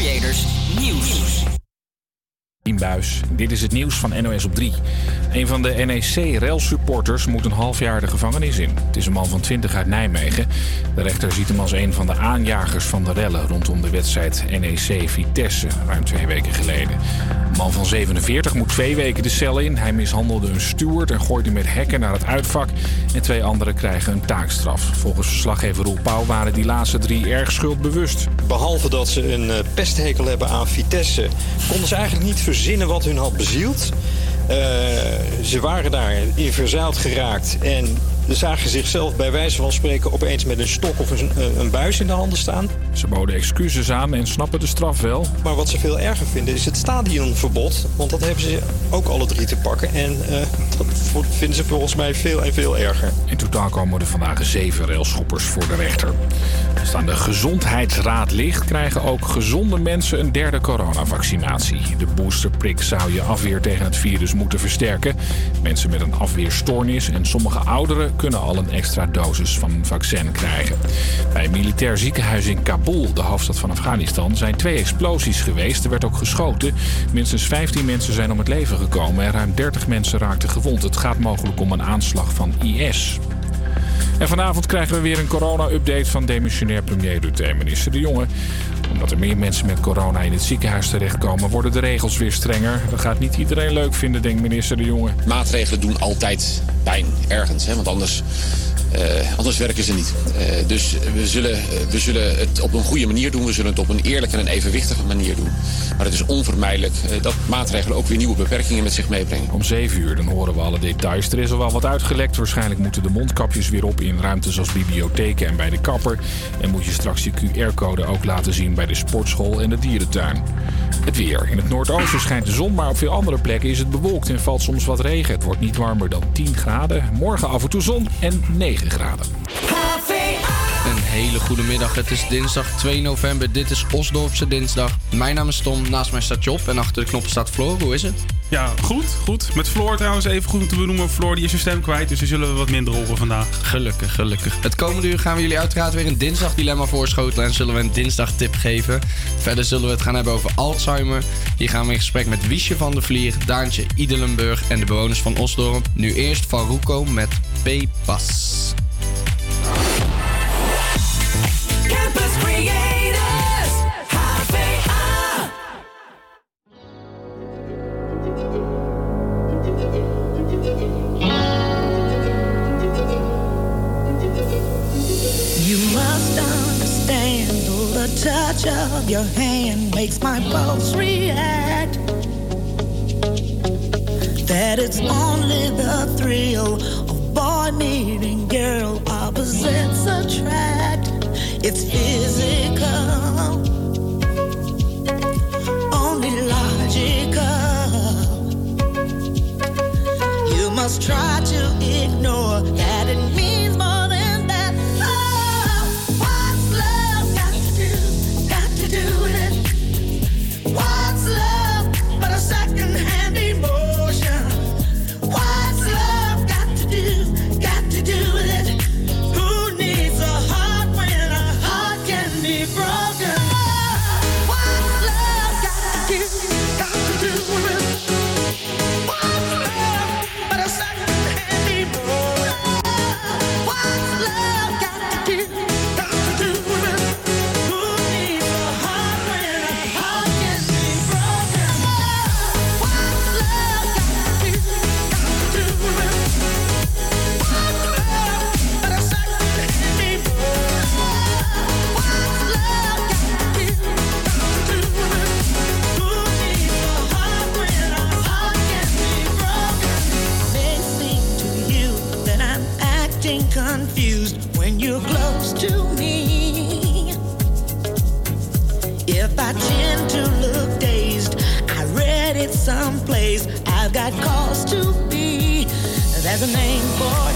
Creators Nieuws. Buis. Dit is het nieuws van NOS op 3. Een van de NEC-railsupporters moet een half jaar de gevangenis in. Het is een man van 20 uit Nijmegen. De rechter ziet hem als een van de aanjagers van de rellen rondom de wedstrijd NEC-Vitesse ruim twee weken geleden. Een man van 47 moet twee weken de cel in. Hij mishandelde een steward en gooide met hekken naar het uitvak. En twee anderen krijgen een taakstraf. Volgens verslaggever Roel Pauw waren die laatste drie erg schuldbewust. Behalve dat ze een eh, pesthekel hebben aan Vitesse, konden ze eigenlijk niet verzinnen wat hun had bezield. Uh, ze waren daar in verzaald geraakt en zagen zichzelf bij wijze van spreken opeens met een stok of een, een buis in de handen staan. Ze boden excuses aan en snappen de straf wel. Maar wat ze veel erger vinden is het stadionverbod. Want dat hebben ze ook alle drie te pakken. En uh, dat vinden ze volgens mij veel en veel erger. In totaal komen er vandaag zeven railschoppers voor de rechter. Als aan de gezondheidsraad ligt, krijgen ook gezonde mensen een derde coronavaccinatie. De boosterprik zou je afweer tegen het virus moeten versterken. Mensen met een afweerstoornis en sommige ouderen kunnen al een extra dosis van een vaccin krijgen. Bij een militair ziekenhuis in Kabul, de hoofdstad van Afghanistan, zijn twee explosies geweest. Er werd ook geschoten. Minstens 15 mensen zijn om het leven gekomen en ruim 30 mensen raakten gewond. Het gaat mogelijk om een aanslag van IS. En vanavond krijgen we weer een corona-update van demissionair premier Rutte minister De Jonge. Omdat er meer mensen met corona in het ziekenhuis terechtkomen, worden de regels weer strenger. Dat gaat niet iedereen leuk vinden, denkt minister De Jonge. Maatregelen doen altijd pijn, ergens. Hè? Want anders uh, anders werken ze niet. Uh, dus we zullen, we zullen het op een goede manier doen. We zullen het op een eerlijke en evenwichtige manier doen. Maar het is onvermijdelijk uh, dat maatregelen ook weer nieuwe beperkingen met zich meebrengen. Om 7 uur dan horen we alle details. Er is al wel wat uitgelekt. Waarschijnlijk moeten de mondkapjes weer op in ruimtes als bibliotheken en bij de kapper. En moet je straks je QR-code ook laten zien bij de sportschool en de dierentuin. Het weer. In het noordoosten schijnt de zon, maar op veel andere plekken is het bewolkt en valt soms wat regen. Het wordt niet warmer dan 10 graden. Morgen af en toe zon en 9 graden. Een hele goede middag. Het is dinsdag 2 november. Dit is Osdorpse dinsdag. Mijn naam is Tom. Naast mij staat Job en achter de knoppen staat Floor. Hoe is het? Ja, goed, goed. Met Floor trouwens even goed te benoemen. Floor die is zijn stem kwijt, dus die zullen we wat minder horen vandaag. Gelukkig, gelukkig. Het komende uur gaan we jullie uiteraard weer een dinsdag dilemma voorschotelen en zullen we een dinsdag tip geven. Verder zullen we het gaan hebben over Alzheimer. Hier gaan we in gesprek met Wiesje van der Vlier, Daantje Idelenburg en de bewoners van Osdorp. Nu eerst van Roeko met P-Pas. Campus Creators, HVA. Ah. You must understand, the touch of your hand makes my pulse react. That it's only the thrill of boy meeting girl, opposites attract. It's physical, only logical. You must try to ignore that There's a name for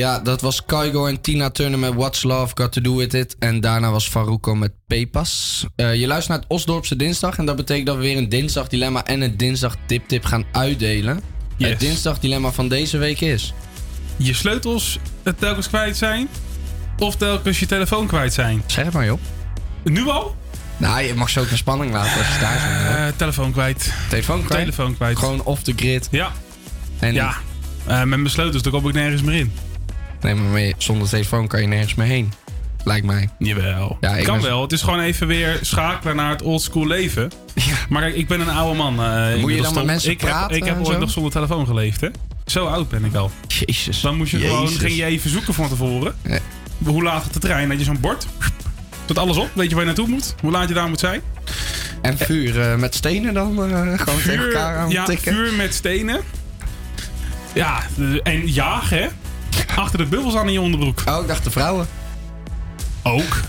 Ja, dat was Kaigo en Tina Turner met What's Love Got To Do With It. En daarna was Faruko met Pepas. Eh, je luistert naar het Osdorpse dinsdag. En dat betekent dat we weer een dinsdag dilemma en een dinsdag tip tip gaan uitdelen. Yes. Het dinsdag dilemma van deze week is... Je sleutels telkens kwijt zijn. of telkens je telefoon kwijt zijn. Zeg het maar, joh. Nu al? Nou, je mag ze ook een spanning laten als je daar bent. Eh, telefoon kwijt. Telefoon kwijt? Telefoon kwijt. Gewoon off the grid. Ja. En Ja. Eh, met mijn sleutels, daar kom ik nergens meer in. Nee, maar mee- zonder telefoon kan je nergens meer heen. Lijkt mij. Jawel. Ja, ik kan ben- wel. Het is gewoon even weer schakelen naar het oldschool leven. Maar kijk, ik ben een oude man. eh, inmiddels dan met mensen ik praten Heb, ik heb ooit nog zonder telefoon geleefd, hè? Zo oud ben ik al. Jezus. Dan moest je gewoon, ging je even zoeken van tevoren. Hoe laat gaat de trein? Had je zo'n bord? Zet alles op, weet je waar je naartoe moet? Hoe laat je daar moet zijn? En vuur eh, met stenen dan? eh, gewoon tegen elkaar aan ja, tikken? vuur met stenen. Ja, en jagen, hè? Achter de bubbels aan in je onderbroek. Oh, ik dacht de vrouwen. Ook.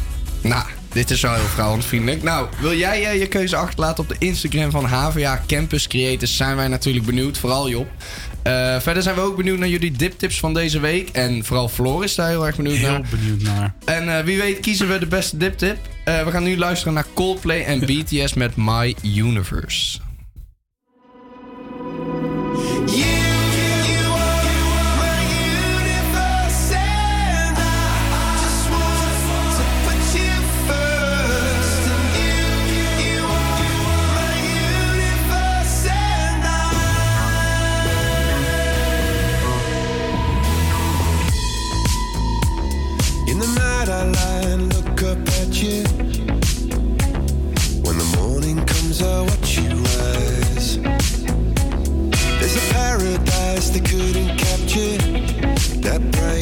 Nou, dit is wel heel vrouwensvriendelijk. Nou, wil jij eh, je keuze achterlaten op de Instagram van HVA Campus Creators? Zijn wij natuurlijk benieuwd, vooral Job. Eh, verder zijn we ook benieuwd naar jullie diptips van deze week. En vooral Floor is daar heel erg benieuwd naar. Heel benieuwd naar. En eh, wie weet kiezen we de beste diptip. We gaan nu luisteren naar Coldplay en BTS met My Universe. Paradise they couldn't capture. That bright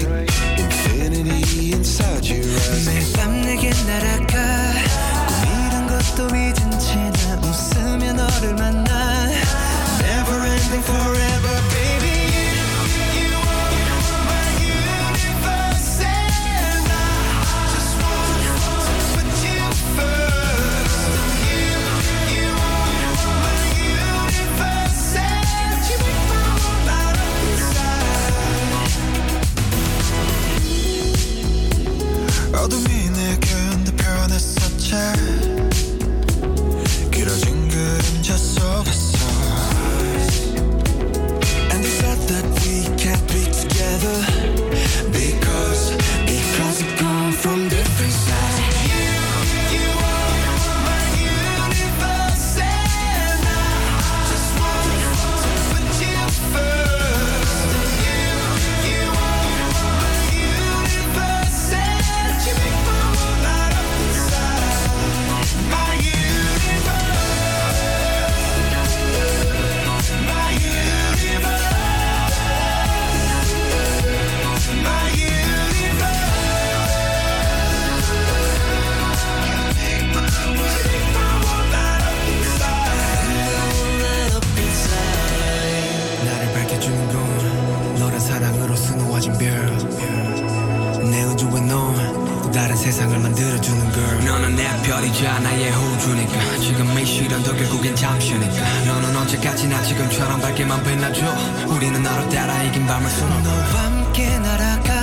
내 별이자 나의 호주니까. 지금 이 시련도 결국엔 잠시니까. 너는 언제까지나 지금처럼 밝게만 빛나줘. 우리는 너로 따라 이긴 밤을 수놓 너와 함께 날아가.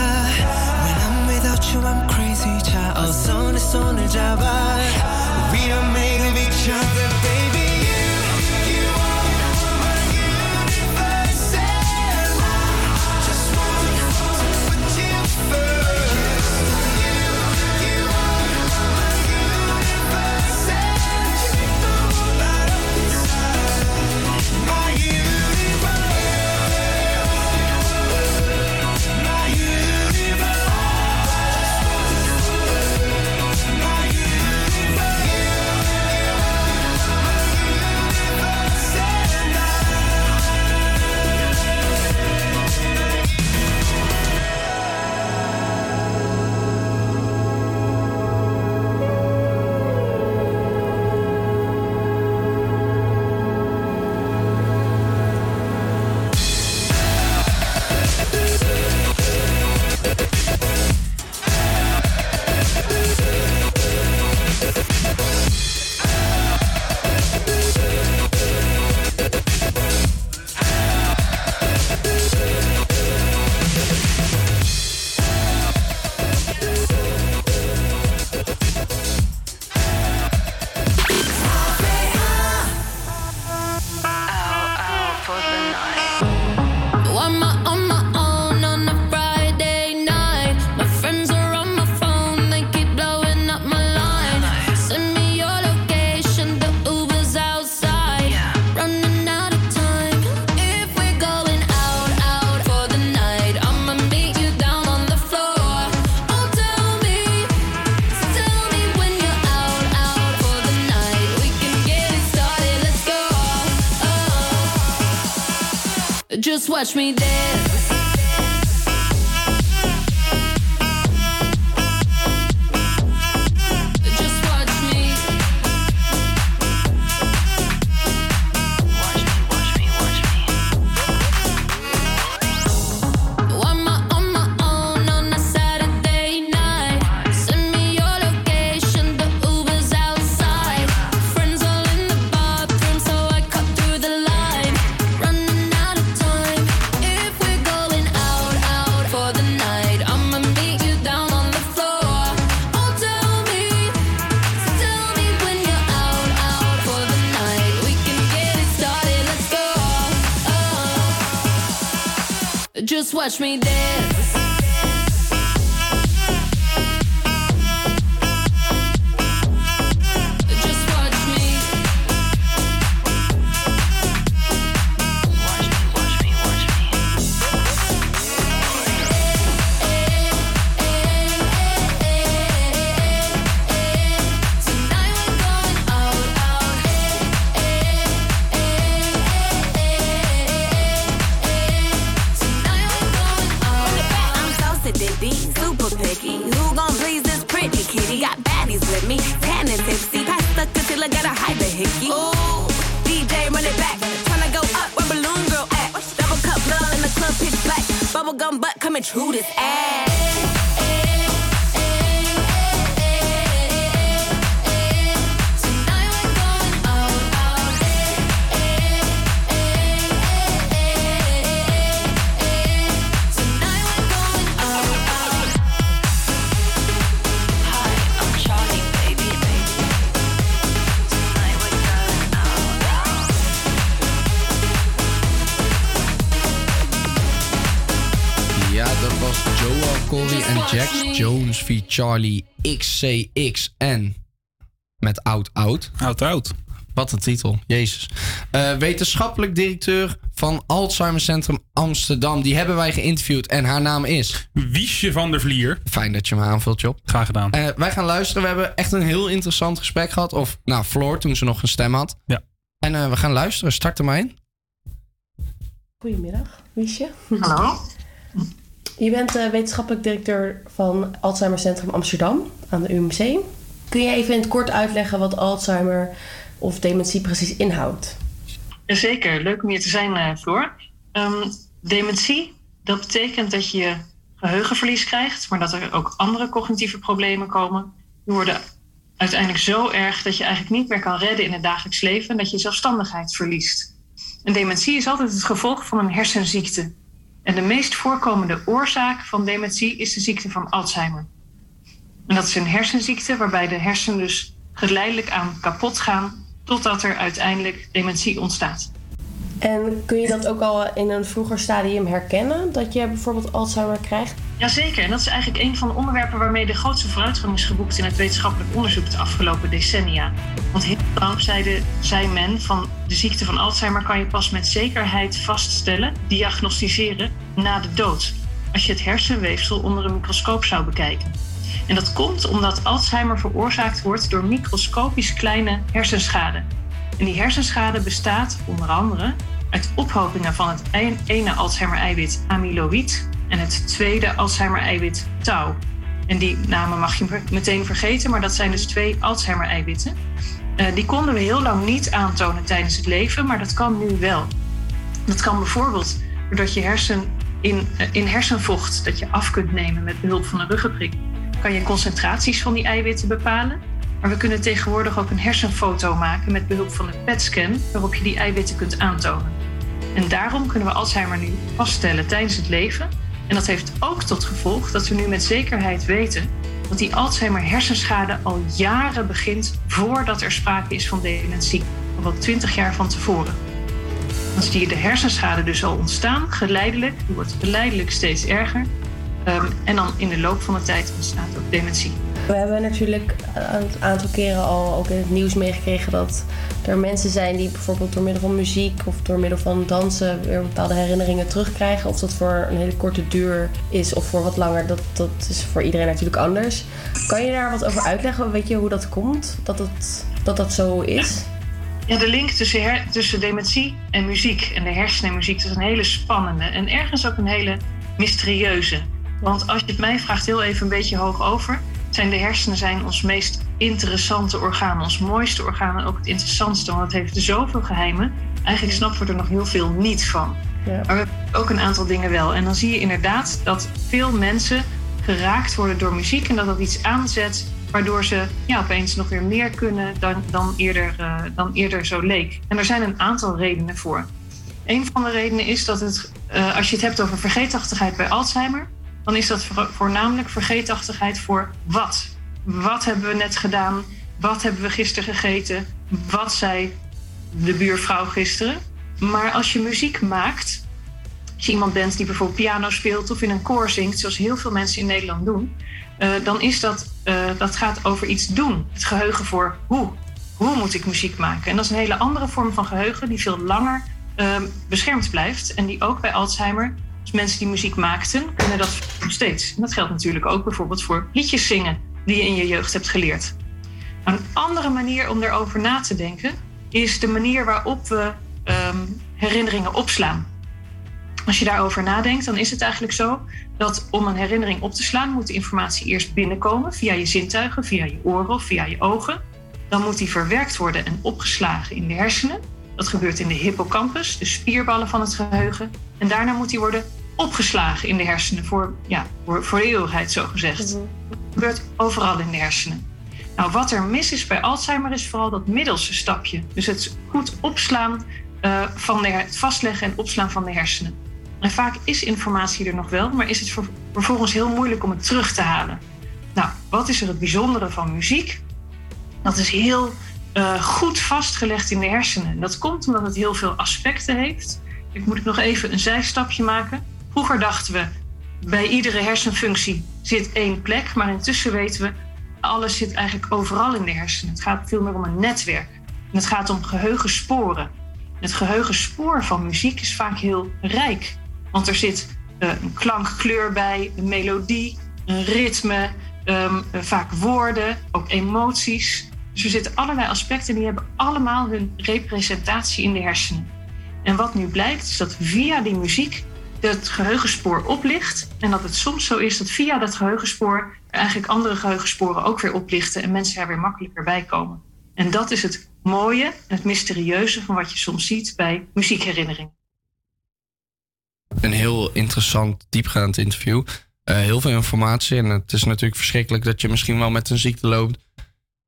When I'm without you I'm crazy. 자 어서 내 손을 잡아. We are made of each other watch me dance. touch me. Jones v. Charlie XCXN. Met Oud Oud. Oud Oud. Wat een titel, jezus. Eh, wetenschappelijk directeur van Alzheimer Centrum Amsterdam. Die hebben wij geïnterviewd en haar naam is... Wiesje van der Vlier. Fijn dat je me aanvult, Job. Graag gedaan. Eh, wij gaan luisteren. We hebben echt een heel interessant gesprek gehad. Of, nou, Floor, toen ze nog een stem had. Ja. En eh, we gaan luisteren. Start er maar in. Goedemiddag, Wiesje. Hallo. Je bent eh, wetenschappelijk directeur van Alzheimer Centrum Amsterdam aan de UMC. Kun je even in het kort uitleggen wat Alzheimer of dementie precies inhoudt? Jazeker, leuk om hier te zijn, eh, Floor. Ehm, dementie, dat betekent dat je geheugenverlies krijgt, maar dat er ook andere cognitieve problemen komen. Die worden uiteindelijk zo erg dat je eigenlijk niet meer kan redden in het dagelijks leven en dat je zelfstandigheid verliest. En dementie is altijd het gevolg van een hersenziekte. En de meest voorkomende oorzaak van dementie is de ziekte van Alzheimer. En dat is een hersenziekte waarbij de hersenen dus geleidelijk aan kapot gaan totdat er uiteindelijk dementie ontstaat. En kun je dat ook al in een vroeger stadium herkennen? Dat je bijvoorbeeld Alzheimer krijgt? Jazeker, en dat is eigenlijk een van de onderwerpen waarmee de grootste vooruitgang is geboekt in het wetenschappelijk onderzoek de afgelopen decennia. Want heel lang zeide, zei men van de ziekte van Alzheimer kan je pas met zekerheid vaststellen, diagnosticeren, na de dood. Als je het hersenweefsel onder een microscoop zou bekijken. En dat komt omdat Alzheimer veroorzaakt wordt door microscopisch kleine hersenschade. En die hersenschade bestaat onder andere uit ophopingen van het ei- ene Alzheimer-eiwit amyloïd en het tweede Alzheimer-eiwit tau. En die namen mag je meteen vergeten, maar dat zijn dus twee Alzheimer-eiwitten. Eh, die konden we heel lang niet aantonen tijdens het leven, maar dat kan nu wel. Dat kan bijvoorbeeld doordat je hersen in, eh, in hersenvocht dat je af kunt nemen met behulp van een ruggenprik, kan je concentraties van die eiwitten bepalen. Maar we kunnen tegenwoordig ook een hersenfoto maken met behulp van een PET-scan, waarop je die eiwitten kunt aantonen. En daarom kunnen we Alzheimer nu vaststellen tijdens het leven. En dat heeft ook tot gevolg dat we nu met zekerheid weten dat die Alzheimer hersenschade al jaren begint voordat er sprake is van dementie. Al wel twintig jaar van tevoren. Dan zie je de hersenschade dus al ontstaan, geleidelijk. Die wordt geleidelijk steeds erger. Ehm, en dan in de loop van de tijd ontstaat ook dementie. We hebben natuurlijk een aantal keren al ook in het nieuws meegekregen dat er mensen zijn die bijvoorbeeld door middel van muziek of door middel van dansen weer bepaalde herinneringen terugkrijgen. Of dat voor een hele korte duur is of voor wat langer, dat, dat is voor iedereen natuurlijk anders. Kan je daar wat over uitleggen? Weet je hoe dat komt? Dat het, dat, dat zo is? Ja, de link tussen, tussen dementie en muziek en de hersenen en muziek dat is een hele spannende en ergens ook een hele mysterieuze. Want als je het mij vraagt, heel even een beetje hoog over, zijn de hersenen zijn ons meest interessante orgaan, ons mooiste orgaan en ook het interessantste, want het heeft zoveel geheimen. Eigenlijk snappen we er nog heel veel niet van. Maar we hebben ook een aantal dingen wel. En dan zie je inderdaad dat veel mensen geraakt worden door muziek en dat dat iets aanzet waardoor ze ja, opeens nog weer meer kunnen dan, dan, eerder, eh, dan eerder zo leek. En er zijn een aantal redenen voor. Een van de redenen is dat het, eh, als je het hebt over vergeetachtigheid bij Alzheimer, dan is dat voor- voornamelijk vergeetachtigheid voor wat. Wat hebben we net gedaan? Wat hebben we gisteren gegeten? Wat zei de buurvrouw gisteren? Maar als je muziek maakt, als je iemand bent die bijvoorbeeld piano speelt of in een koor zingt, zoals heel veel mensen in Nederland doen, eh, dan is dat, eh, dat gaat over iets doen. Het geheugen voor hoe. Hoe moet ik muziek maken? En dat is een hele andere vorm van geheugen die veel langer eh, beschermd blijft. En die ook bij Alzheimer, dus mensen die muziek maakten, kunnen dat nog steeds. Dat geldt natuurlijk ook bijvoorbeeld voor liedjes zingen die je in je jeugd hebt geleerd. Een andere manier om erover na te denken is de manier waarop we ehm, herinneringen opslaan. Als je daarover nadenkt, dan is het eigenlijk zo dat om een herinnering op te slaan, moet de informatie eerst binnenkomen via je zintuigen, via je oren of via je ogen. Dan moet die verwerkt worden en opgeslagen in de hersenen. Dat gebeurt in de hippocampus, de spierballen van het geheugen. En daarna moet die worden opgeslagen in de hersenen voor, ja, voor, voor de eeuwigheid, zo gezegd. Dat gebeurt overal in de hersenen. Nou, wat er mis is bij Alzheimer is vooral dat middelste stapje. Dus het goed opslaan eh, van de, het vastleggen en opslaan van de hersenen. En vaak is informatie er nog wel, maar is het ver- vervolgens heel moeilijk om het terug te halen. Nou, wat is er het bijzondere van muziek? Dat is heel eh, goed vastgelegd in de hersenen. Dat komt omdat het heel veel aspecten heeft. Ik moet nog even een zijstapje maken. Vroeger dachten we, bij iedere hersenfunctie zit één plek, maar intussen weten we, alles zit eigenlijk overal in de hersenen. Het gaat veel meer om een netwerk. En het gaat om geheugensporen. Het geheugenspoor van muziek is vaak heel rijk. Want er zit eh, een klankkleur bij, een melodie, een ritme, ehm, eh, vaak woorden, ook emoties. Dus er zitten allerlei aspecten die hebben allemaal hun representatie in de hersenen. En wat nu blijkt is dat via die muziek het geheugenspoor oplicht. En dat het soms zo is dat via dat geheugenspoor eigenlijk andere geheugensporen ook weer oplichten en mensen er weer makkelijker bij komen. En dat is het mooie het mysterieuze van wat je soms ziet bij muziekherinneringen. Een heel interessant, diepgaand interview. Eh, heel veel informatie. En het is natuurlijk verschrikkelijk dat je misschien wel met een ziekte loopt.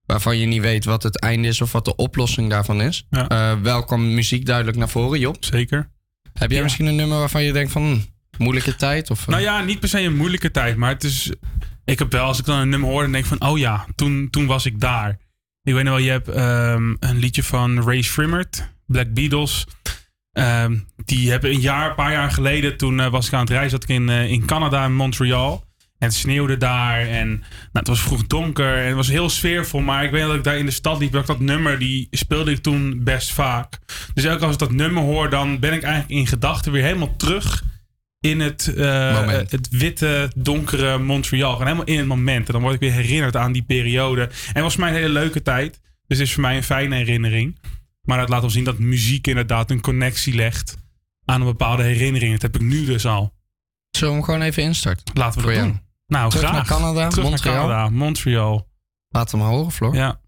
waarvan je niet weet wat het einde is of wat de oplossing daarvan is. Eh, wel kwam muziek duidelijk naar voren, Job. Zeker. Heb jij Ja. misschien een nummer waarvan je denkt van. hm, moeilijke tijd? Of, eh, Nou ja, niet per se een moeilijke tijd, maar het is. Ik heb wel, als ik dan een nummer hoor, dan denk ik van, oh ja, toen, toen was ik daar. Ik weet nog wel, je hebt ehm, een liedje van Ray Shrimmert, Black Beatles. Ehm, die hebben een jaar, een paar jaar geleden, toen eh, was ik aan het reizen, zat ik in, eh, in Canada, in Montreal. En het sneeuwde daar en nou, het was vroeg donker en het was heel sfeervol. Maar ik weet dat ik daar in de stad liep, dat ik dat nummer, die speelde ik toen best vaak. Dus elke keer als ik dat nummer hoor, dan ben ik eigenlijk in gedachten weer helemaal terug in het, eh, het witte, donkere Montreal. Gewoon helemaal in het moment. En dan word ik weer herinnerd aan die periode. En het was voor mij een hele leuke tijd. Dus het is voor mij een fijne herinnering. Maar dat laat ons zien dat muziek inderdaad een connectie legt aan een bepaalde herinnering. Dat heb ik nu dus al. Zullen we hem gewoon even instarten? Laten we Voor dat jou. doen. Nou, Terug graag. naar Canada, Terug Montreal. naar Canada, Montreal. Laat hem maar horen, Floor. Ja.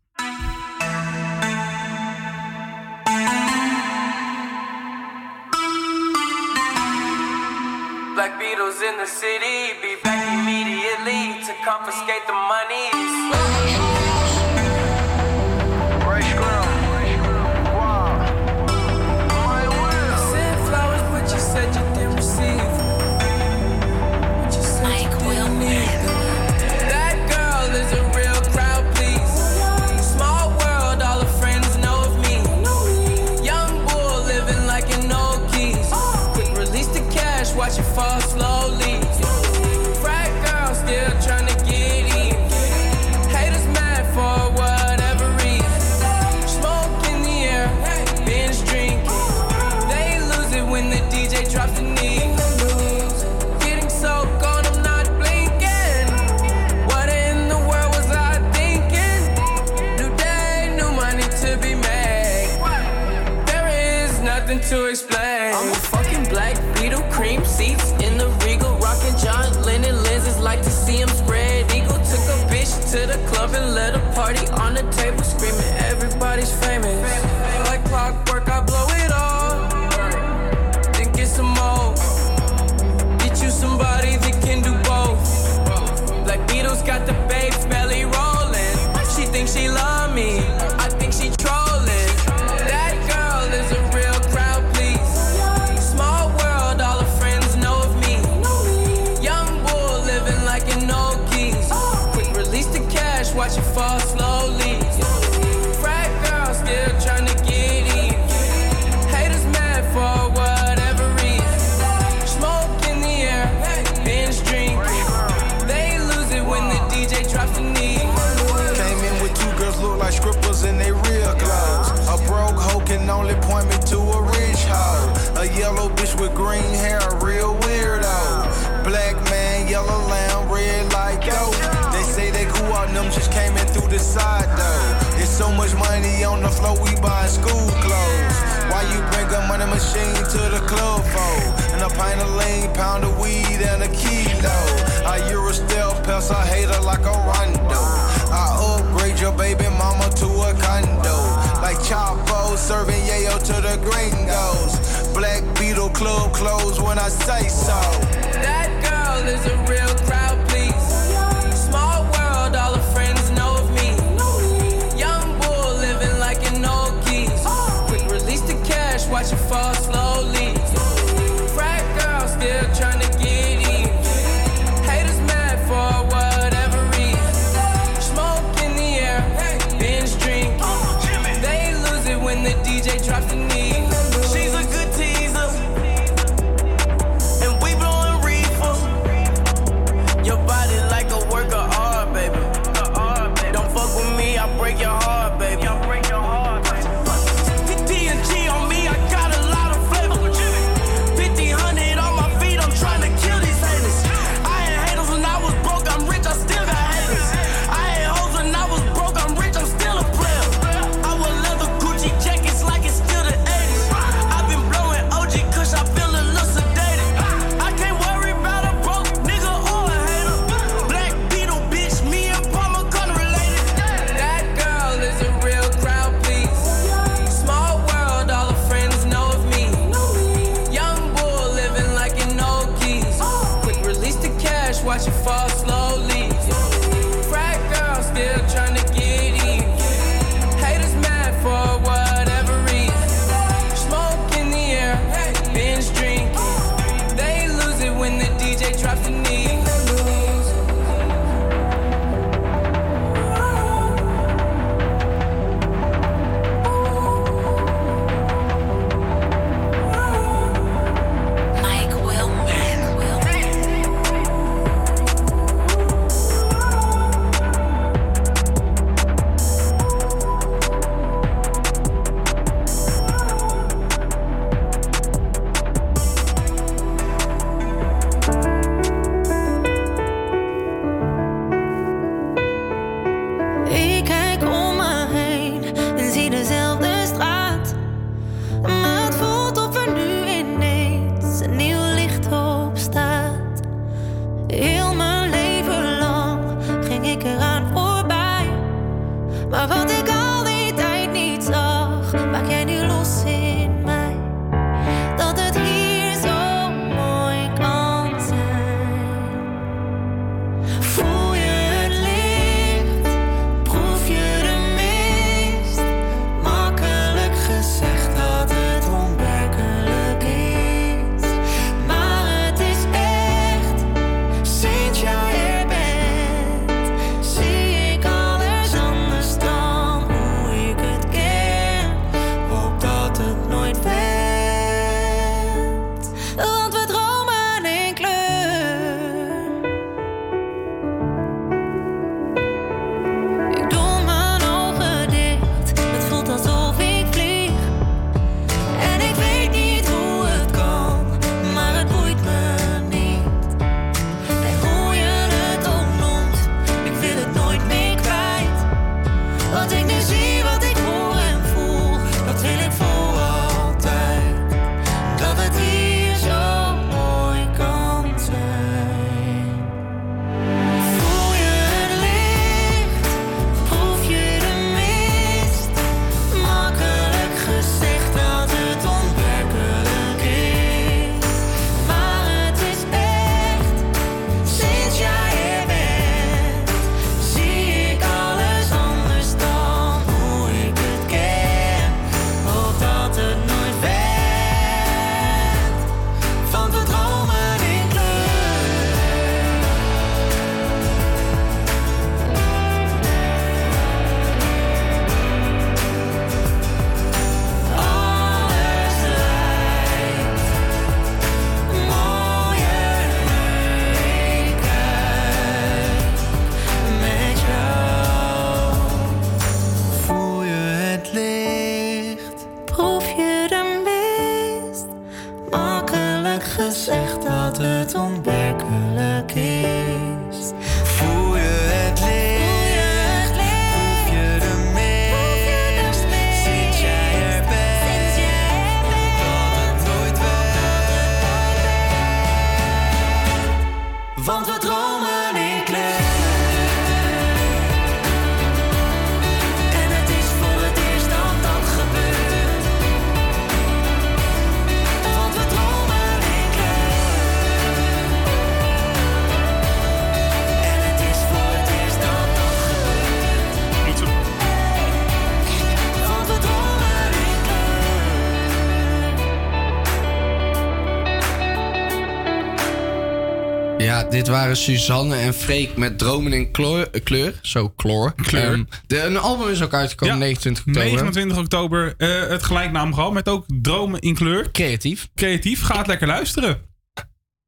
Ja, dit waren Suzanne en Freek met Dromen in kleur. eh, kleur zo, kloor. Kleur. Ehm, de, een album is ook uitgekomen, 29 oktober. 29 oktober eh, het gelijknaam gehad met ook Dromen in kleur. Creatief. Creatief, gaat lekker luisteren.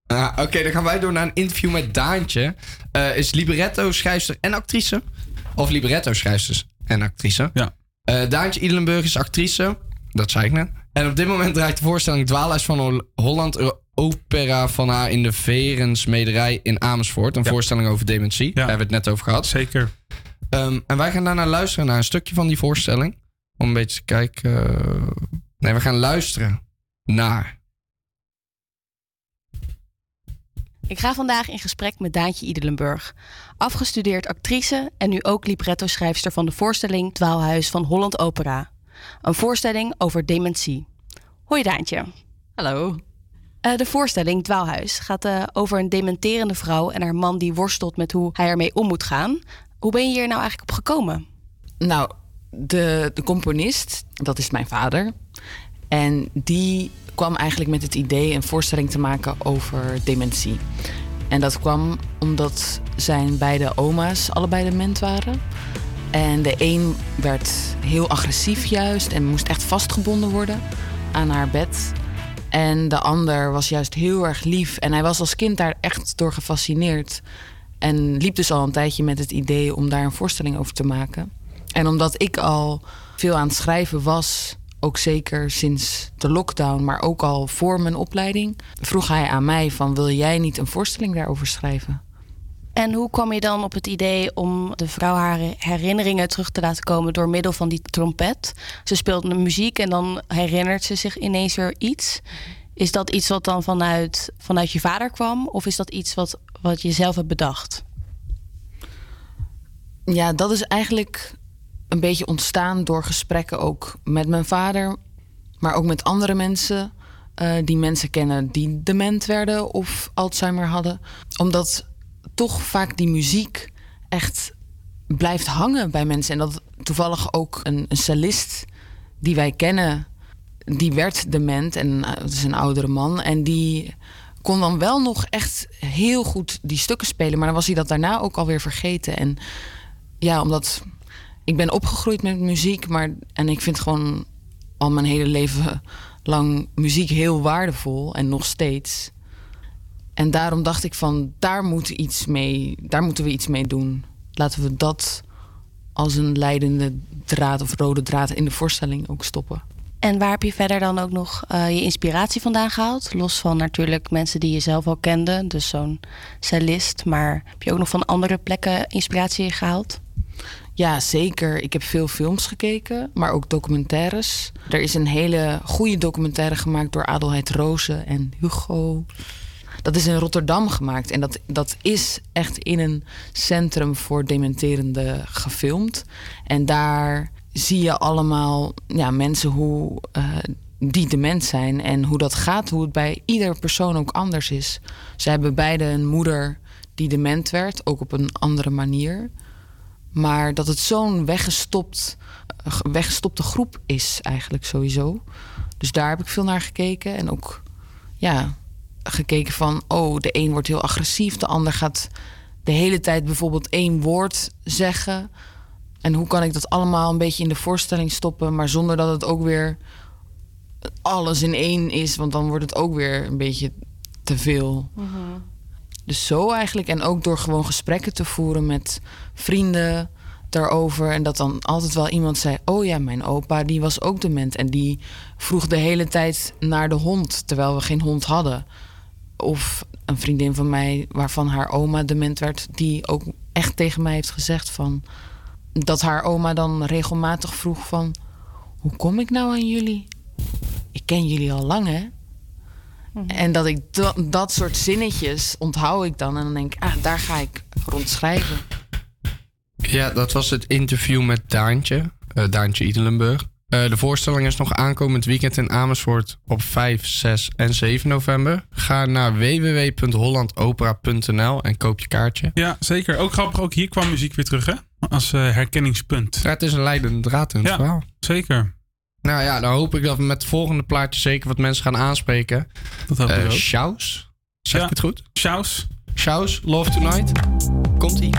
Ah, Oké, dan gaan wij door naar een interview met Daantje. Eh, is libretto, schrijfster en actrice. Of libretto, schrijfster en actrice. Ja. Daantje Idelenburg is actrice. Dat zei ik net. En op dit moment draait de voorstelling Dwaalhuis van Hol- Holland Opera van haar in de Verensmederij in Amersfoort. Een voorstelling over dementie. Daar hebben we het net over gehad. Zeker. en wij gaan daarna luisteren naar een stukje van die voorstelling. Om een beetje te kijken. eh, Nee, we gaan luisteren naar. Ik ga vandaag in gesprek met Daantje Idelenburg. Afgestudeerd actrice en nu ook libretto-schrijfster van de voorstelling Dwaalhuis van Holland Opera. Een voorstelling over dementie. Hoi Daantje. Hallo. Eh, de voorstelling Dwaalhuis gaat eh, over een dementerende vrouw en haar man die worstelt met hoe hij ermee om moet gaan. Hoe ben je hier nou eigenlijk op gekomen? Nou, de, de componist, dat is mijn vader. En die kwam eigenlijk met het idee een voorstelling te maken over dementie. En dat kwam omdat zijn beide oma's allebei dement waren. En de een werd heel agressief juist en moest echt vastgebonden worden aan haar bed. En de ander was juist heel erg lief. En hij was als kind daar echt door gefascineerd. En liep dus al een tijdje met het idee om daar een voorstelling over te maken. En omdat ik al veel aan het schrijven was, ook zeker sinds de lockdown, maar ook al voor mijn opleiding, vroeg hij aan mij van wil jij niet een voorstelling daarover schrijven? En hoe kwam je dan op het idee om de vrouw haar herinneringen terug te laten komen door middel van die trompet? Ze speelt de muziek en dan herinnert ze zich ineens weer iets. Is dat iets wat dan vanuit, vanuit je vader kwam? Of is dat iets wat, wat je zelf hebt bedacht? Ja, dat is eigenlijk een beetje ontstaan door gesprekken ook met mijn vader, maar ook met andere mensen eh, die mensen kennen die dement werden of Alzheimer hadden. Omdat toch vaak die muziek echt blijft hangen bij mensen. En dat toevallig ook een, een cellist die wij kennen, die werd dement en eh, het is een oudere man en die kon dan wel nog echt heel goed die stukken spelen, maar dan was hij dat daarna ook alweer vergeten. En ja, omdat ik ben opgegroeid met muziek, maar en ik vind gewoon al mijn hele leven lang muziek heel waardevol en nog steeds. En daarom dacht ik van daar moet iets mee, daar moeten we iets mee doen. Laten we dat als een leidende draad of rode draad in de voorstelling ook stoppen. En waar heb je verder dan ook nog eh, je inspiratie vandaan gehaald? Los van natuurlijk mensen die je zelf al kende, dus zo'n cellist. Maar heb je ook nog van andere plekken inspiratie gehaald? Ja, zeker. Ik heb veel films gekeken, maar ook documentaires. Er is een hele goede documentaire gemaakt door Adelheid Rozen en Hugo. Dat is in Rotterdam gemaakt en dat, dat is echt in een centrum voor dementerende gefilmd. En daar zie je allemaal ja, mensen hoe, eh, die dement zijn en hoe dat gaat, hoe het bij ieder persoon ook anders is. Ze hebben beide een moeder die dement werd, ook op een andere manier. Maar dat het zo'n weggestopt, eh, weggestopte groep is eigenlijk sowieso. Dus daar heb ik veel naar gekeken. En ook ja, gekeken van, oh, de een wordt heel agressief. De ander gaat de hele tijd bijvoorbeeld één woord zeggen. En hoe kan ik dat allemaal een beetje in de voorstelling stoppen... maar zonder dat het ook weer alles in één is. Want dan wordt het ook weer een beetje te veel. Dus zo eigenlijk. En ook door gewoon gesprekken te voeren met vrienden daarover. En dat dan altijd wel iemand zei: Oh ja, mijn opa die was ook dement. En die vroeg de hele tijd naar de hond, terwijl we geen hond hadden. Of een vriendin van mij, waarvan haar oma dement werd, die ook echt tegen mij heeft gezegd van dat haar oma dan regelmatig vroeg van hoe kom ik nou aan jullie? Ik ken jullie al lang, hè? En dat ik da- dat soort zinnetjes onthoud ik dan. En dan denk ik, ah, daar ga ik rond schrijven. Ja, dat was het interview met Daantje, eh, Daantje Idelenburg. Eh, de voorstelling is nog aankomend weekend in Amersfoort op 5, 6 en 7 november. Ga naar www.hollandopera.nl en koop je kaartje. Ja, zeker. Ook grappig, ook hier kwam muziek weer terug, hè? Als eh, herkenningspunt. Ja, het is een leidende draad in het Ja, verhaal. zeker. Nou ja, dan hoop ik dat we met het volgende plaatje zeker wat mensen gaan aanspreken. Dat hoop ik Eh, ook. Zeg Ja. ik het goed? Shows, Love Tonight. Komt-ie.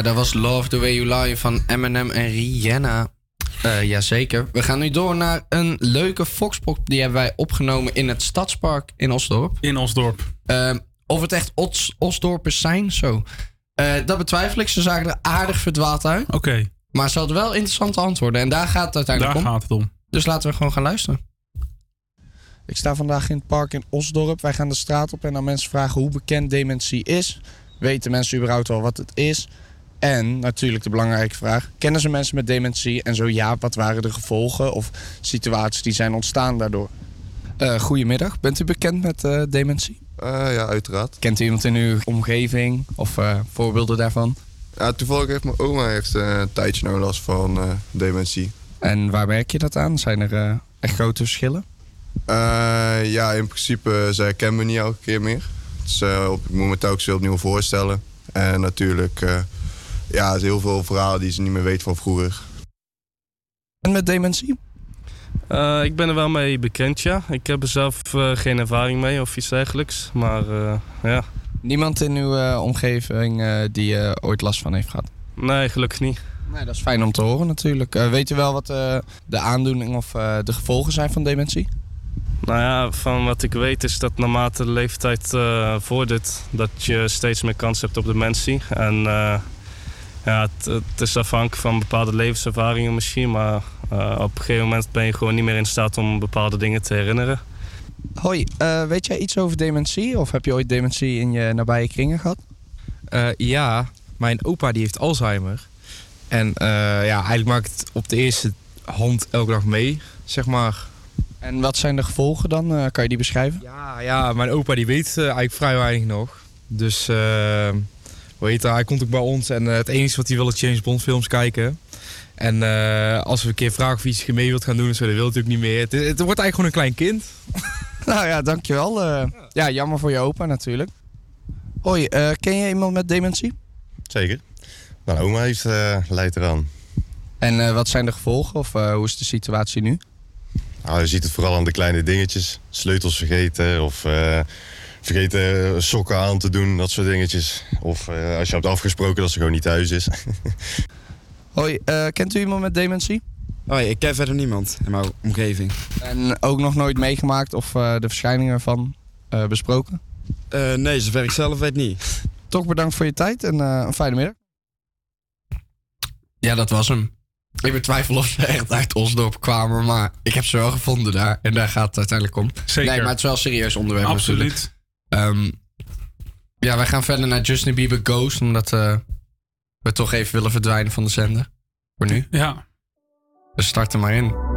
Ja, dat was Love the Way You Lie van Eminem en Rihanna. Eh jazeker. We gaan nu door naar een leuke Foxpop. Die hebben wij opgenomen in het Stadspark in Osdorp. In Osdorp. Eh, of het echt Os Osdorpers zijn, zo. Eh, dat betwijfel ik. Ze zagen er aardig verdwaald uit. Oké. Maar ze hadden wel interessante antwoorden. En daar gaat het uiteindelijk Daar om. gaat het om. Dus laten we gewoon gaan luisteren. Ik sta vandaag in het park in Osdorp. Wij gaan de straat op en dan mensen vragen hoe bekend dementie is. Weten mensen überhaupt wel wat het is? En natuurlijk de belangrijke vraag: kennen ze mensen met dementie? En zo ja, wat waren de gevolgen of situaties die zijn ontstaan daardoor? Eh, goedemiddag, bent u bekend met eh, dementie? ja, uiteraard. Kent u iemand in uw omgeving of eh, voorbeelden daarvan? Ja, toevallig heeft mijn oma heeft, eh, een tijdje nou last van eh, dementie. En waar merk je dat aan? Zijn er eh, echt grote verschillen? Eh, ja, in principe, ze herkennen me niet elke keer meer. Dus, eh, op, ik moet me telkens weer opnieuw voorstellen. En natuurlijk, eh, ja, er zijn heel veel verhalen die ze niet meer weet van vroeger. En met dementie? Eh, ik ben er wel mee bekend, ja. Ik heb er zelf eh, geen ervaring mee of iets dergelijks. Maar eh, ja. Niemand in uw eh, omgeving eh, die ooit last van heeft gehad? Nee, gelukkig niet. Nee, dat is fijn om te horen natuurlijk. Eh, weet u wel wat eh, de aandoening of eh, de gevolgen zijn van dementie? Nou ja, van wat ik weet is dat naarmate de leeftijd eh, vordert, dat je steeds meer kans hebt op dementie. En eh, ja, het, het is afhankelijk van bepaalde levenservaringen misschien, maar eh, op een gegeven moment ben je gewoon niet meer in staat om bepaalde dingen te herinneren. Hoi, eh, weet jij iets over dementie? Of heb je ooit dementie in je nabije kringen gehad? Eh, ja, mijn opa die heeft Alzheimer. En eh, ja, eigenlijk maak ik het op de eerste hand elke dag mee, zeg maar. En wat zijn de gevolgen dan? Eh, kan je die beschrijven? Ja, ja mijn opa die weet eigenlijk vrij weinig nog. Dus, hoe heet dat? Hij komt ook bij ons en eh, het enige wat hij wil is James Bond films kijken. En eh, als we een keer vragen of hij iets mee wilt gaan doen, en zo, dat wil hij natuurlijk niet meer. Het, het wordt eigenlijk gewoon een klein kind. nou ja, dankjewel. Eh ja, jammer voor je opa natuurlijk. Hoi, eh, ken je iemand met dementie? Zeker. Mijn oma heeft, eh leidt eraan. En eh, wat zijn de gevolgen of eh, hoe is de situatie nu? Nou, je ziet het vooral aan de kleine dingetjes. Sleutels vergeten of eh, vergeten sokken aan te doen, dat soort dingetjes. Of eh, als je hebt afgesproken dat ze gewoon niet thuis is. Hoi, eh, kent u iemand met dementie? Hoi, ik ken verder niemand in mijn omgeving. En ook nog nooit meegemaakt of eh, de verschijningen ervan eh, besproken? Eh, nee, zover ik zelf weet niet. Toch bedankt voor je tijd en eh, een fijne middag. Ja, dat was hem. Ik betwijfel of ze echt uit Osdorp kwamen, maar ik heb ze wel gevonden daar. En daar gaat het uiteindelijk om. Zeker. Nee, maar het is wel een serieus onderwerp Absoluut. natuurlijk. Ehm, ja, wij gaan verder naar Justin Bieber Ghost, omdat eh, we toch even willen verdwijnen van de zender. Voor nu. Ja. Dus start er maar in.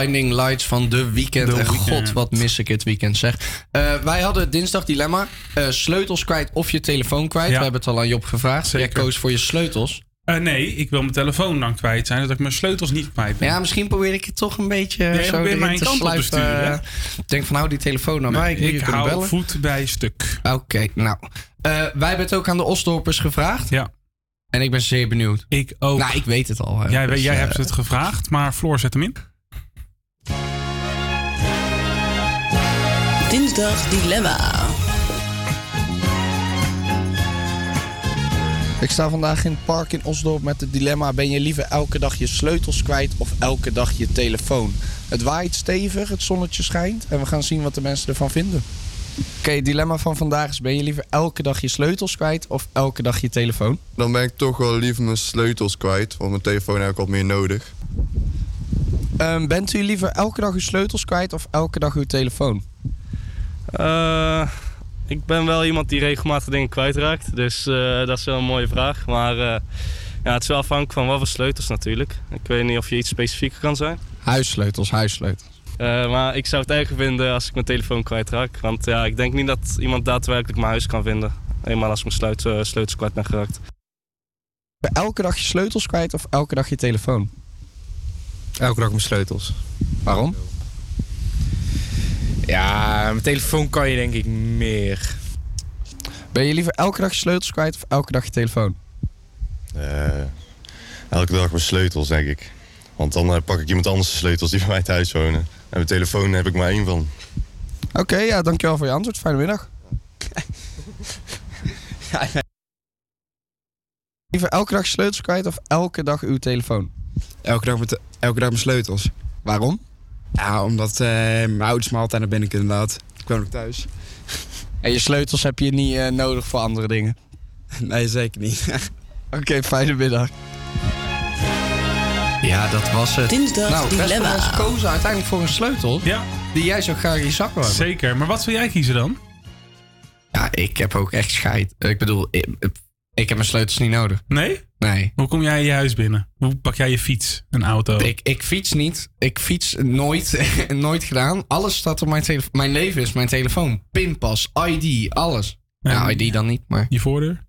Blinding Lights van The Weeknd. The en god, wat mis ik het weekend zeg. Eh, wij hadden dinsdag dilemma. eh, sleutels kwijt of je telefoon kwijt. Ja. We hebben het al aan Job gevraagd. Jij koos voor je sleutels. Eh, nee, ik wil mijn telefoon dan kwijt zijn, zodat ik mijn sleutels niet kwijt ben. Ja, misschien probeer ik het toch een beetje zo probeert erin mij een te kant op te sluipen. sturen, hè? Ik denk van, hou die telefoon naar mij. Nee, ik hou bellen. voet bij stuk. Oké, nou. Wij hebben het ook aan de Osdorpers gevraagd. Ja. En ik ben zeer benieuwd. Ik ook. Nou, ik weet het al. hè. Jij, Dus, jij hebt het gevraagd, maar Floor zet hem in. Dilemma. Ik sta vandaag in het park in Osdorp met het dilemma: ben je liever elke dag je sleutels kwijt of elke dag je telefoon? Het waait stevig, het zonnetje schijnt en we gaan zien wat de mensen ervan vinden. Oké, het dilemma van vandaag is: ben je liever elke dag je sleutels kwijt of elke dag je telefoon? Dan ben ik toch wel liever mijn sleutels kwijt, want mijn telefoon heb ik wat meer nodig. Ehm, bent u liever elke dag uw sleutels kwijt of elke dag uw telefoon? Eh, ik ben wel iemand die regelmatig dingen kwijtraakt. Dus eh, dat is wel een mooie vraag. Maar eh, ja, het is wel afhankelijk van wat voor sleutels natuurlijk. Ik weet niet of je iets specifieker kan zijn. Huissleutels, huissleutels. Eh, maar ik zou het erger vinden als ik mijn telefoon kwijtraak. Want ja, ik denk niet dat iemand daadwerkelijk mijn huis kan vinden. Eenmaal als ik mijn sleutels kwijt ben geraakt. Ben elke dag je sleutels kwijt of elke dag je telefoon? Elke dag mijn sleutels. Waarom? Ja, mijn telefoon kan je denk ik meer. Ben je liever elke dag je sleutels kwijt of elke dag je telefoon? Eh, elke dag mijn sleutels, denk ik. Want dan eh, pak ik iemand anders de sleutels die bij mij thuis wonen. En mijn telefoon heb ik maar één van. Oké, ja, dankjewel voor je antwoord. Fijne middag. Liever elke dag je sleutels kwijt of elke dag uw telefoon? Elke dag, met, elke dag mijn sleutels. Waarom? Ja, omdat eh, mijn ouders me altijd naar binnen kunnen laten. Ik woon ook thuis. En je sleutels heb je niet eh, nodig voor andere dingen? Nee, zeker niet. Oké, fijne middag. Ja, dat was het. Dinsdag nou, Dilemma. eens kozen uiteindelijk voor een sleutel. Ja. Die jij zo graag in je zak wil. Zeker, maar wat zou jij kiezen dan? Ja, ik heb ook echt scheid. Ik bedoel, ik, heb mijn sleutels niet nodig. Nee? Nee. Hoe kom jij in je huis binnen? Hoe pak jij je fiets, een auto? Ik, ik fiets niet. Ik fiets nooit. nooit gedaan. Alles staat op mijn telefoon. Mijn leven is mijn telefoon. Pinpas, ID, alles. Nou, ID dan niet, maar... Je voordeur?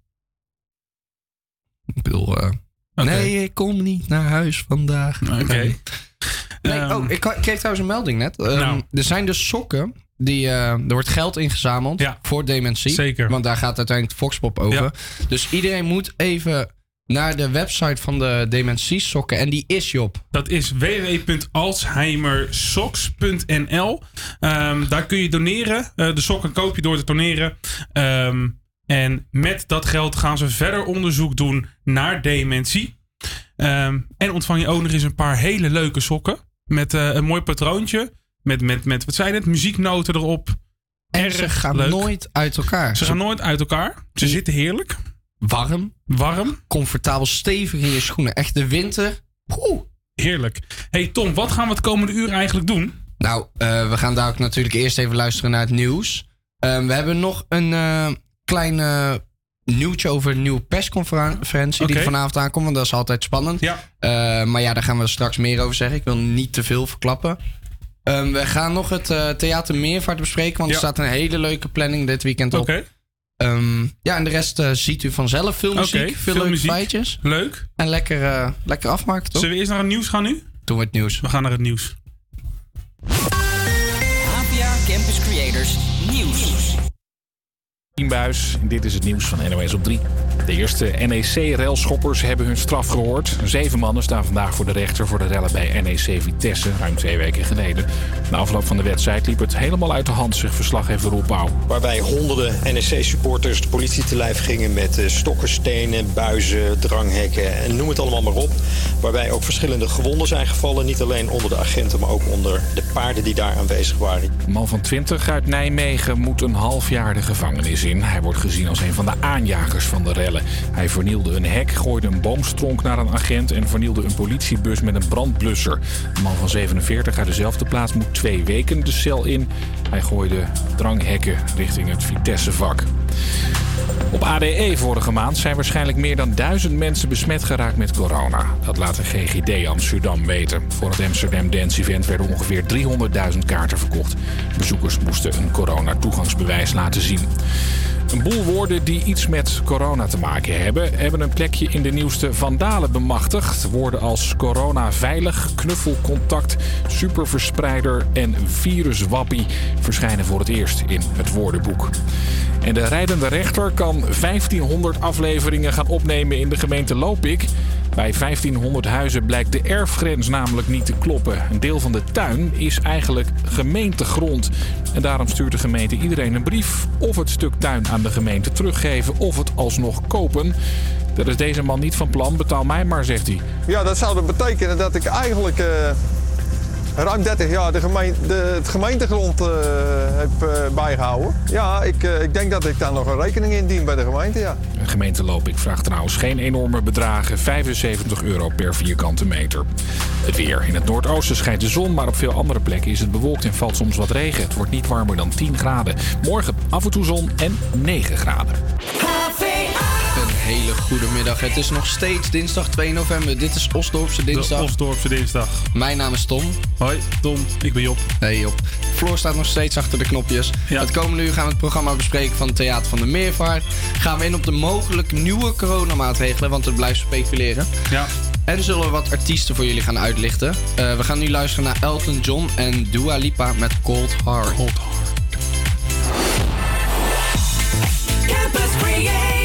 Ik bedoel... eh, Nee, ik kom niet naar huis vandaag. Oké. Nee, Ehm, oh, ik ka- ik kreeg trouwens een melding net. Ehm, Nou. Er zijn dus sokken. Die, eh, er wordt geld ingezameld voor dementie. Zeker. Want daar gaat uiteindelijk de Foxpop over. Ja. Dus iedereen moet even naar de website van de dementie sokken. En die is Job. Dat is www.alzheimersocks.nl. Ehm, daar kun je doneren. Eh, de sokken koop je door te doneren. Ehm, en met dat geld gaan ze verder onderzoek doen naar dementie. Ehm, en ontvang je ook nog eens een paar hele leuke sokken. Met eh, een mooi patroontje. Met, met, met, wat zei je net, muzieknoten erop. En ze gaan leuk. nooit uit elkaar. Ze gaan nooit uit elkaar. Ze zitten heerlijk. Warm. Warm. Comfortabel, stevig in je schoenen. Echt de winter. Poeh. Heerlijk. Hey Tom, wat gaan we het komende uur eigenlijk doen? Nou, eh, we gaan daar ook natuurlijk eerst even luisteren naar het nieuws. Ehm, we hebben nog een eh, klein eh, nieuwtje over een nieuwe persconferentie die Oké. vanavond aankomt. Want dat is altijd spannend. Ja. Eh, maar ja, daar gaan we straks meer over zeggen. Ik wil niet te veel verklappen. Ehm, we gaan nog het eh, Theater Meervaart bespreken. Want Ja. er staat een hele leuke planning dit weekend op. Oké. Ehm, ja, en de rest eh, ziet u vanzelf. Veel muziek, veel, veel leuke feitjes. Leuk. En lekker, eh, lekker afmaken, toch? Zullen we eerst naar het nieuws gaan nu? Doen we het nieuws. We gaan naar het nieuws. APA Campus Creators Nieuws. Buis. Dit is het nieuws van NOS op 3. De eerste NEC-relschoppers hebben hun straf gehoord. Zeven mannen staan vandaag voor de rechter voor de rellen bij NEC Vitesse, ruim twee weken geleden. Na afloop van de wedstrijd liep het helemaal uit de hand, zegt verslaggever Roel Pauw. Waarbij honderden NEC-supporters de politie te lijf gingen met eh, stokken, stenen, buizen, dranghekken en noem het allemaal maar op. Waarbij ook verschillende gewonden zijn gevallen. Niet alleen onder de agenten, maar ook onder de paarden die daar aanwezig waren. Een man van 20 uit Nijmegen moet een half jaar de gevangenis in. Hij wordt gezien als een van de aanjagers van de rellen. Hij vernielde een hek, gooide een boomstronk naar een agent en vernielde een politiebus met een brandblusser. De man van 47 uit dezelfde plaats moet twee weken de cel in. Hij gooide dranghekken richting het Vitessevak. Op ADE vorige maand zijn waarschijnlijk meer dan duizend mensen besmet geraakt met corona. Dat laat de GGD Amsterdam weten. Voor het Amsterdam Dance Event werden ongeveer 300.000 kaarten verkocht. Bezoekers moesten een corona-toegangsbewijs laten zien. Een boel woorden die iets met corona te maken hebben, hebben een plekje in de nieuwste Vandalen bemachtigd. Woorden als corona veilig, knuffelcontact, superverspreider en viruswappie verschijnen voor het eerst in het woordenboek. En de rijdende rechter kan 1500 afleveringen gaan opnemen in de gemeente Lopik. Bij 1500 huizen blijkt de erfgrens namelijk niet te kloppen. Een deel van de tuin is eigenlijk gemeentegrond. En daarom stuurt de gemeente iedereen een brief of het stuk tuin aan de gemeente teruggeven of het alsnog kopen. Dat is deze man niet van plan, betaal mij maar, zegt hij. Ja, dat zou dan betekenen dat ik eigenlijk eh, ruim 30 jaar de gemeen, de, het gemeentegrond eh, heb eh, bijgehouden. Ja, ik, eh, ik denk dat ik daar nog een rekening in dien bij de gemeente, ja. De gemeente Lopik vraagt trouwens geen enorme bedragen, 75 euro per vierkante meter. Het weer. In het noordoosten schijnt de zon, maar op veel andere plekken is het bewolkt en valt soms wat regen. Het wordt niet warmer dan 10 graden. Morgen af en toe zon en 9 graden. Een hele goede middag. Het is nog steeds dinsdag 2 november. Dit is Osdorpse dinsdag. De Osdorpse dinsdag. Mijn naam is Tom. Hoi, Tom. Ik ben Job. Hey Job. Floor staat nog steeds achter de knopjes. Het komende uur gaan we het programma bespreken van het Theater van de Meervaart. Gaan we in op de mogelijk nieuwe coronamaatregelen, want het blijft speculeren. Ja. En zullen we wat artiesten voor jullie gaan uitlichten. Eh, we gaan nu luisteren naar Elton John en Dua Lipa met Cold Heart. Cold Heart. Campus Creators,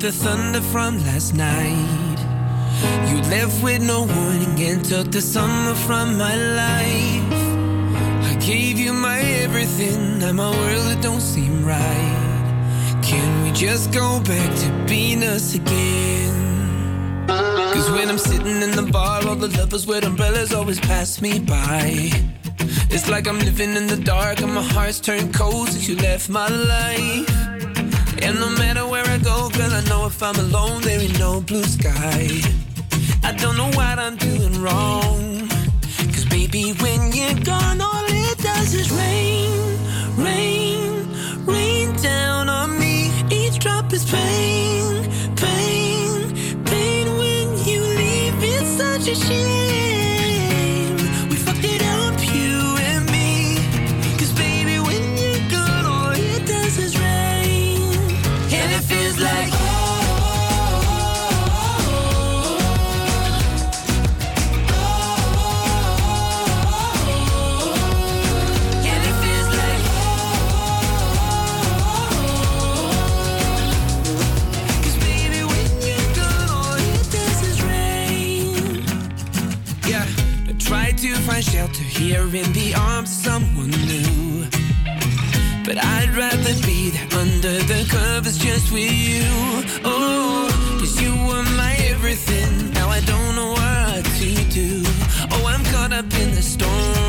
the thunder from last night. You left with no warning and took the summer from my life. I gave you my everything, now my world it don't seem right. Can we just go back to being us again? Cause when I'm sitting in the bar, all the lovers with umbrellas always pass me by. It's like I'm living in the dark and my heart's turned cold since you left my life. And no matter Go, girl, I know if I'm alone, there ain't no blue sky. I don't know what I'm doing wrong. Cause baby, when you're gone, all it does is rain, rain, rain down on me. Each drop is pain, pain, pain. When you leave, it's such a shame. Here in the arms of someone new. But I'd rather be there under the covers just with you. Oh, cause you were my everything. Now I don't know what to do. Oh, I'm caught up in the storm.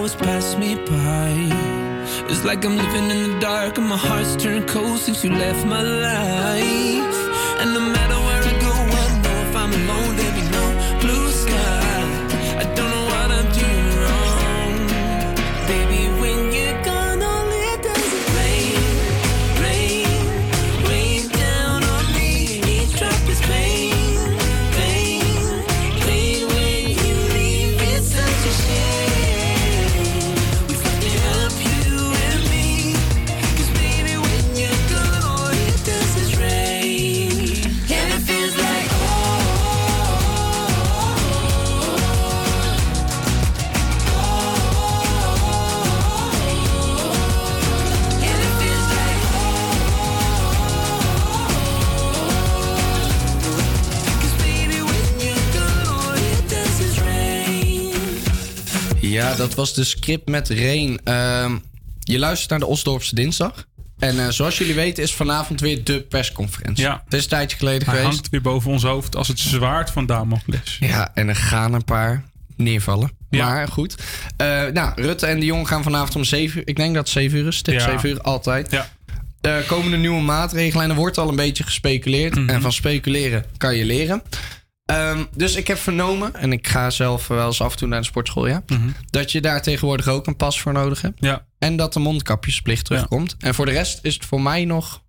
Always pass me by. It's like I'm living in the dark and my heart's turned cold since you left my life. And no matter Ja, dat was de script met Rain. Ehm, je luistert naar de Osdorpse Dinsdag. En eh, zoals jullie weten is vanavond weer de persconferentie. Ja. Het is een tijdje geleden Hij geweest. hangt weer boven ons hoofd als het zwaard van Damocles. Ja, en er gaan een paar neervallen. Maar goed. Eh, nou, Rutte en de Jong gaan vanavond om 7 uur. Ik denk dat het 7 uur is. Tip Ja. 7 uur, altijd. Ja. Er komen er nieuwe maatregelen en er wordt al een beetje gespeculeerd. Mhm. En van speculeren kan je leren. Ehm, dus ik heb vernomen, en ik ga zelf wel eens af en toe naar de sportschool, ja. Dat je daar tegenwoordig ook een pas voor nodig hebt. Mhm. Ja. En dat de mondkapjesplicht terugkomt. En voor de rest is het voor mij nog.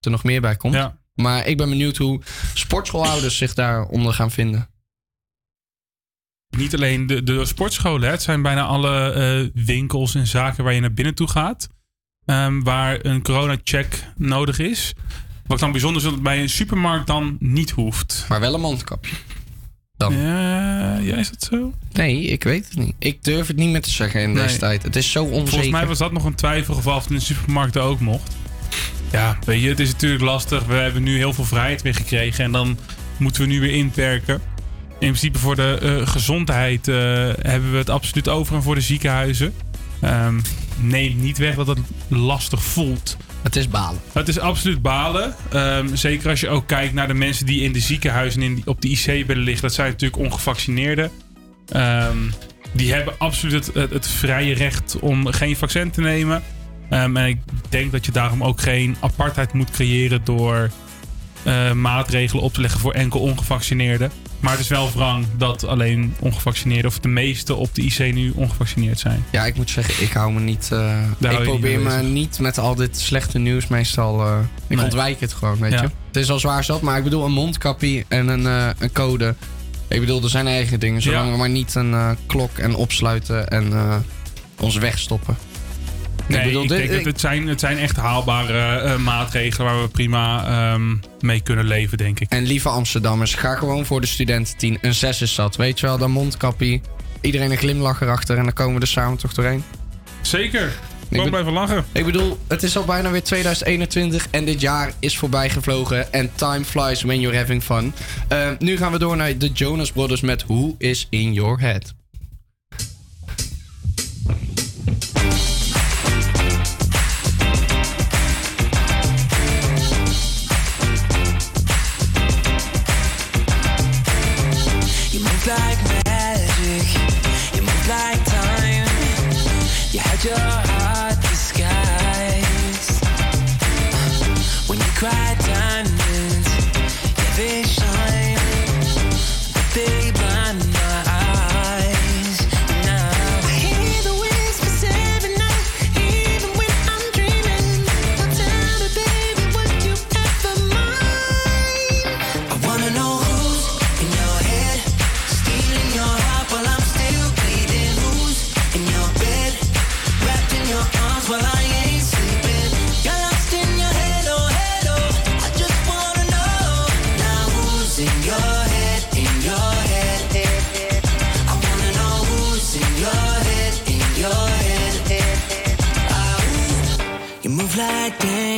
er nog meer bij komt. Ja. Maar ik ben benieuwd hoe sportschoolhouders zich daaronder gaan vinden. Niet alleen de, de sportscholen, hè. het zijn bijna alle eh, winkels en zaken waar je naar binnen toe gaat. ehm, waar een corona-check nodig is. Wat ik dan bijzonder vind, dat het bij een supermarkt dan niet hoeft. Maar wel een mondkapje. Dan. Ja, ja, is dat zo? Nee, ik weet het niet. Ik durf het niet meer te zeggen in deze tijd. Het is zo onzeker. Volgens mij was dat nog een twijfelgeval of het in de supermarkten ook mocht. Ja, weet je, het is natuurlijk lastig. We hebben nu heel veel vrijheid weer gekregen en dan moeten we nu weer inperken. In principe voor de eh, gezondheid eh, hebben we het absoluut over en voor de ziekenhuizen. Ehm neem niet weg dat het lastig voelt. Het is balen. Het is absoluut balen. Ehm, zeker als je ook kijkt naar de mensen die in de ziekenhuizen en op de IC-bedden liggen. Dat zijn natuurlijk ongevaccineerden. Ehm, die hebben absoluut het, het, vrije recht om geen vaccin te nemen. Ehm, en ik denk dat je daarom ook geen apartheid moet creëren door eh, maatregelen op te leggen voor enkel ongevaccineerden. Maar het is wel wrang dat alleen ongevaccineerden, of de meeste op de IC nu ongevaccineerd zijn. Ja, ik moet zeggen, ik hou me niet. Eh, ik probeer me niet met al dit slechte nieuws meestal. Eh, ik ontwijk het gewoon, weet je. Het is al zwaar zat, maar ik bedoel, een mondkapje en een, eh, een code. Ik bedoel, er zijn eigen dingen. Zolang we maar niet een klok en opsluiten en ons wegstoppen. Nee, ik, bedoel, denk het zijn, het zijn echt haalbare eh, eh, maatregelen waar we prima ehm, mee kunnen leven, denk ik. En lieve Amsterdammers, ga gewoon voor de studententien. Een 6 is zat, weet je wel, Dan mondkapje. Iedereen een glimlach erachter en dan komen we er samen toch doorheen. Zeker. ik ook blijven lachen. Ik bedoel, het is al bijna weer 2021 en dit jaar is voorbij gevlogen. En time flies when you're having fun. Ehm, nu gaan we door naar de Jonas Brothers met Who is in Your Head. your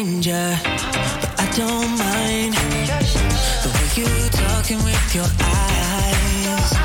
stranger, but I don't mind the way you talking with your eyes.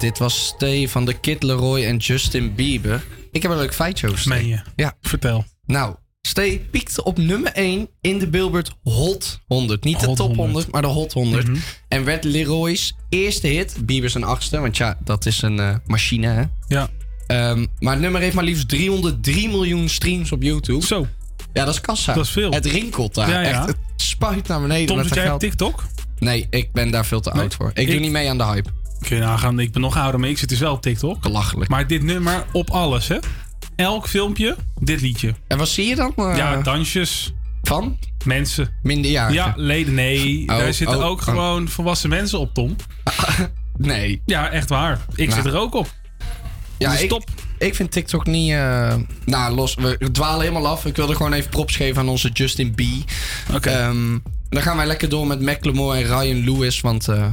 Dit was Stee van de Kid Leroy en Justin Bieber. Ik heb een leuk feitje over. Meen je? Ja. Vertel. Nou, Stee piekte op nummer 1 in de Billboard Hot 100. Niet de Hot top 100, 100, maar de Hot 100. Mhm. En werd Leroy's eerste hit. Bieber zijn achtste, want ja, dat is een eh, machine, hè? Ja. Ehm, maar het nummer heeft maar liefst 303 miljoen streams op YouTube. Zo. Ja, dat is kassa. Dat is veel. Het rinkelt daar. Ja, ja. Echt, het spuit naar beneden. Tom, met jij geld. TikTok? Nee, ik ben daar veel te Nee, oud voor. Ik, ik- doe niet mee aan de hype. Kun je nagaan, ik ben nog ouder, maar ik zit dus wel op TikTok. Belachelijk. Maar dit nummer op alles, hè? Elk filmpje, dit liedje. En wat zie je dan? eh, Ja, dansjes. Van? Mensen. Minderjarigen? Ja, leden. Nee, Oh, daar zitten oh, ook oh. gewoon volwassen mensen op, Tom. Nee. Ja, echt waar. Ik Nou. zit er ook op. Ja, Dus ik, top. ik vind TikTok niet... eh, nou, los. We dwalen helemaal af. Ik wilde gewoon even props geven aan onze Justin B. Ehm, dan gaan wij lekker door met Macklemore en Ryan Lewis. Want eh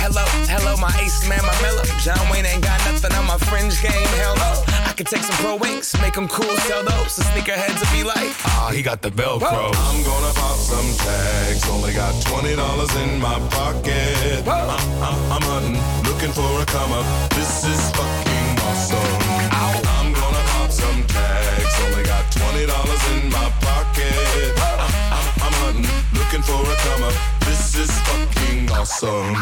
Hello, hello, my ace man, my mellow. John Wayne ain't got nothing on my fringe game, hell no. I could take some pro wings, make them cool, sell those. The sneakerheads will be like, ah, he got the Velcro. I'm gonna pop some tags. Only got twenty dollars in my pocket. I'm, I'm, uh, uh, I'm hunting, looking for a come up. This is fucking awesome. I'm gonna pop some tags. Only got twenty dollars in my pocket. I'm, I'm, uh, I'm hunting, looking for a come up. This is fucking awesome.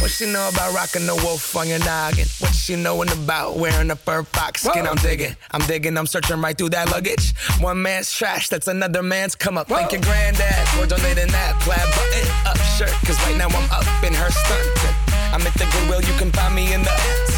What she know about rocking the wolf on your noggin? What she knowin' about wearing a fur fox skin? I'm digging, I'm digging, I'm searching right through that luggage. One man's trash, that's another man's come up. Thank your granddad for donating that plaid button up shirt. Cause right now I'm up in her stunt. I'm at the Goodwill, you can find me in the.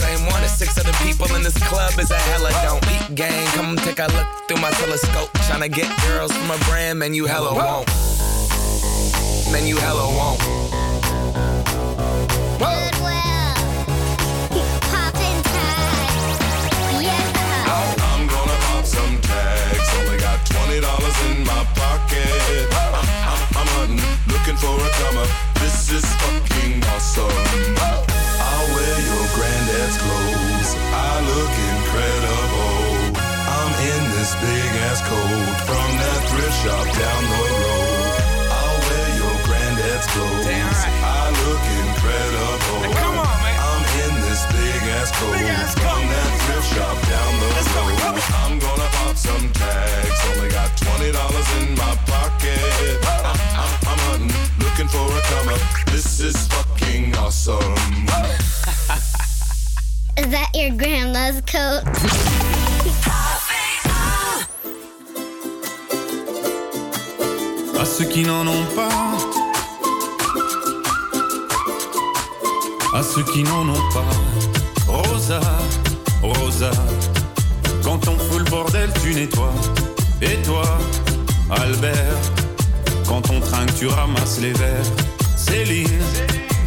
same one as six other people in this club is a hella don't eat gang. Come take a look through my telescope. Tryna get girls from a brand, man, you hella won't. Man, you hella won't. I'm gonna pop some tags. Only got twenty dollars in my pocket. I'm, I'm, I'm hunting, looking for a come up. This is fucking awesome. I'll wear your granddad's clothes. I look incredible. I'm in this big ass coat from that thrift shop down the road. I'll wear your granddad's clothes. I look incredible. come on, man. I'm in this big ass coat from that thrift shop down the road. I'm gonna pop some tags. Only got twenty dollars in my pocket. Looking for a come up. This is fucking awesome. Is that your grandma's coat? ceux qui n'en ont pas. À ceux qui n'en ont pas. Rosa, Rosa, quand on fout le bordel, tu nettoies. Et toi, Albert, quand on trinque, tu ramasses les verres. Céline,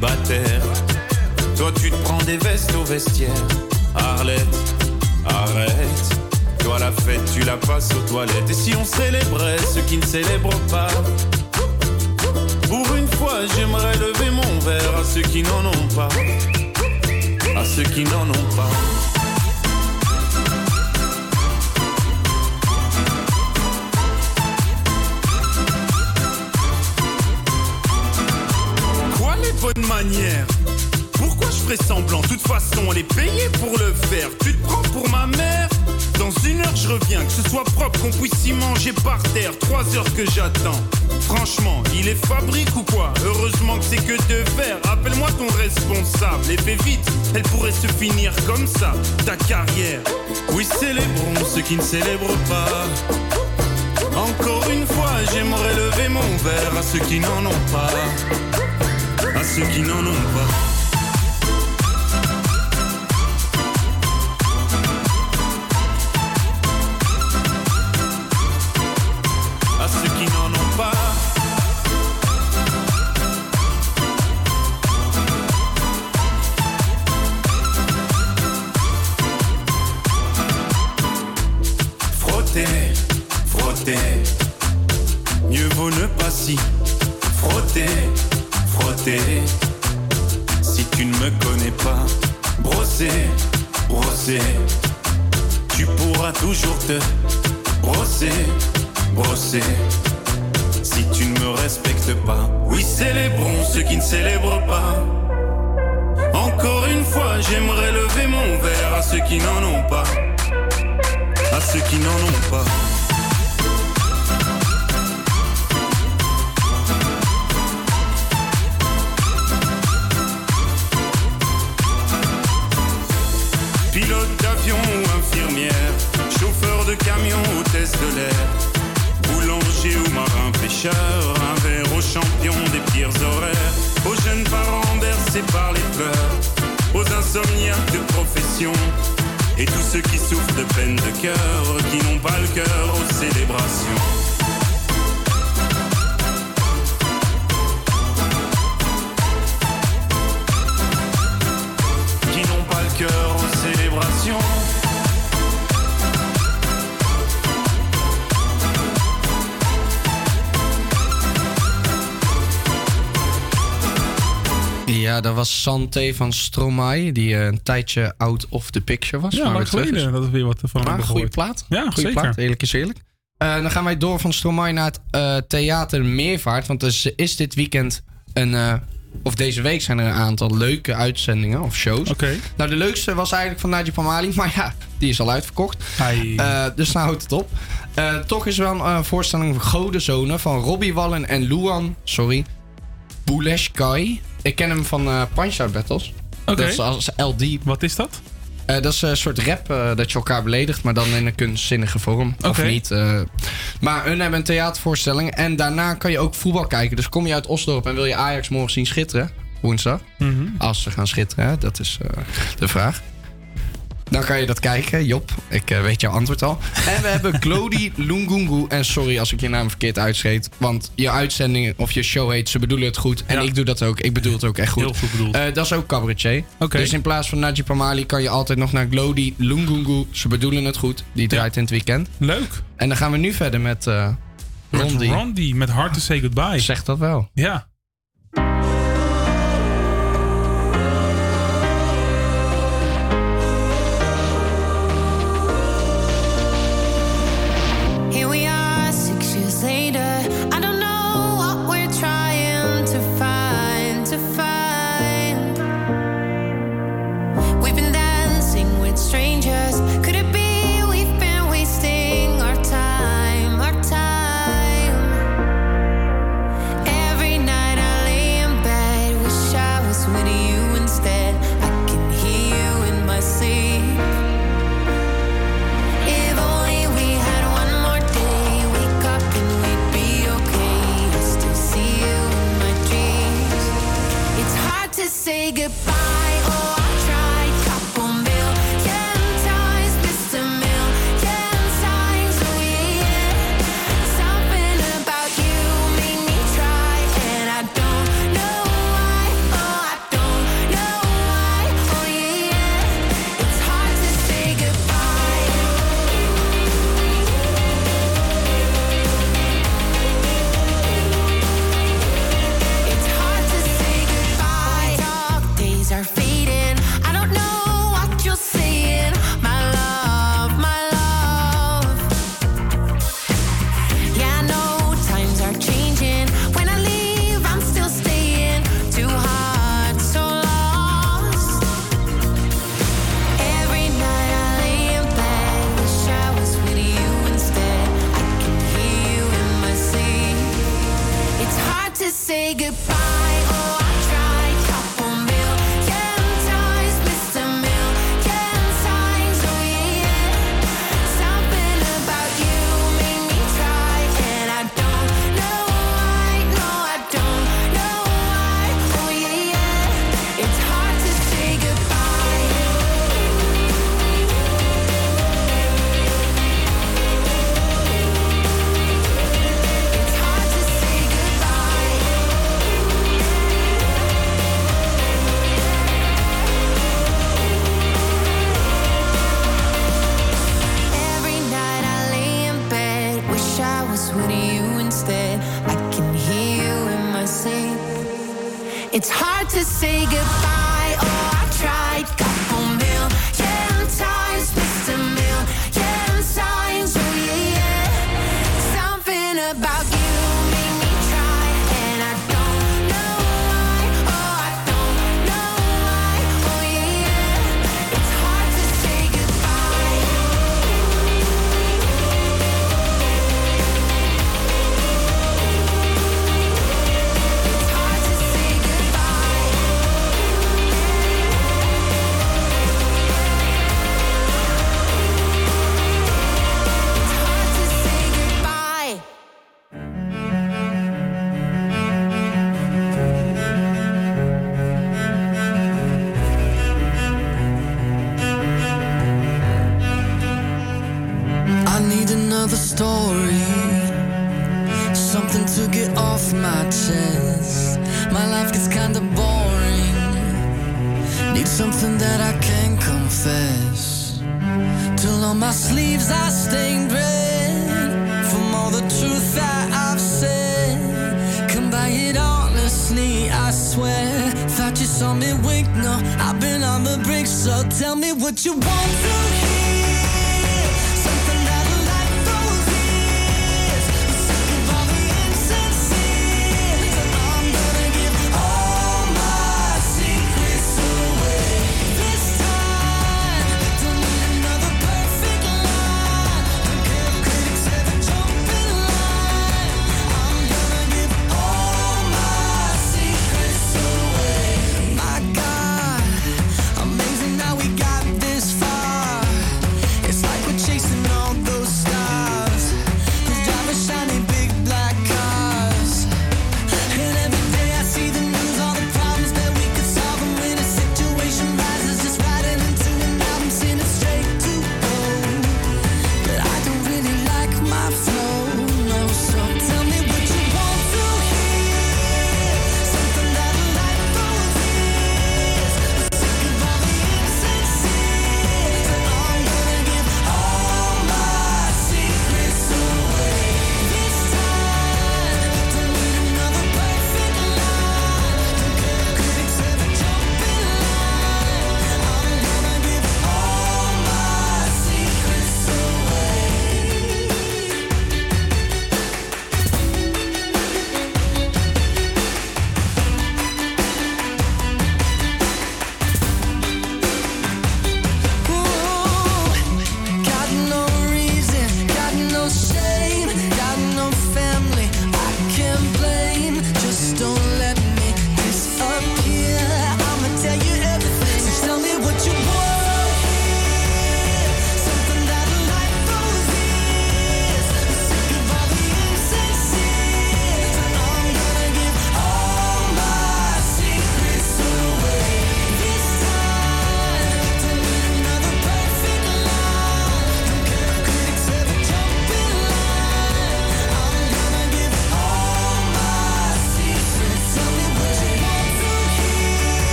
Bataire, toi tu te prends des vestes au vestiaire. Arlette, arrête. Toi la fête, tu la passes aux toilettes. Et si on célébrait ceux qui ne célèbrent pas? Pour une fois, j'aimerais lever mon verre à ceux qui n'en ont pas. À ceux qui n'en ont pas. Semblant De toute façon, on est payé pour le faire. Tu te prends pour ma mère Dans une heure, je reviens. Que ce soit propre, qu'on puisse y manger par terre. Trois heures que j'attends. Franchement, il est fabrique ou quoi? Heureusement que c'est que de verre. Appelle-moi ton responsable. Et fais vite, elle pourrait se finir comme ça. Ta carrière. Oui, célébrons ceux qui ne célèbrent pas. Encore une fois, j'aimerais lever mon verre à ceux qui n'en ont pas. À ceux qui n'en ont pas. Was Santé van Stromae, die eh, een tijdje out of the picture was. Ja, maar lang is. geleden dat we weer wat van Maar goede plaat. Ja, goede zeker. plaat. Eerlijk is eerlijk. Eh, dan gaan wij door van Stromae naar het eh, Theater Meervaart. Want er is, is dit weekend een... of deze week zijn er een aantal leuke uitzendingen of shows. Oké. Nou, de leukste was eigenlijk van Najib Amali. Maar ja, die is al uitverkocht. Dus nou houdt het op. Toch is wel een voorstelling van Godenzonen van Robbie Wallen en Luan, sorry, Bouleshkai. Ik ken hem van eh Punch Out Battles. Oké. Dat is als LD. Wat is dat? Eh, dat is een soort rap eh, dat je elkaar beledigt, maar dan in een kunstzinnige vorm. Of niet. maar hun hebben een theatervoorstelling. En daarna kan je ook voetbal kijken. Dus kom je uit Osdorp en wil je Ajax morgen zien schitteren. Woensdag. Mhm. Als ze gaan schitteren, hè, dat is de vraag. Dan kan je dat kijken, Job. Ik eh, weet jouw antwoord al. En we hebben Glody Lungungu. En sorry als ik je naam verkeerd uitscheet. Want je uitzending of je show heet Ze bedoelen het goed. En ik doe dat ook. Ik bedoel het ook echt goed. Heel goed bedoeld. Eh, dat is ook cabaretier. Dus in plaats van Najib Amali kan je altijd nog naar Glody Lungungu. Ze bedoelen het goed. Die draait in het weekend. Leuk. En dan gaan we nu verder met eh Met Rondi. Rondi, met Hard to Say Goodbye. Zeg dat wel. Ja. story, something to get off my chest. My life gets kinda boring. Need something that I can confess. Till on my sleeves I stained red from all the truth that I've said. Come by it honestly, I swear. Thought you saw me wink, no, I've been on the brink, so tell me what you want to hear.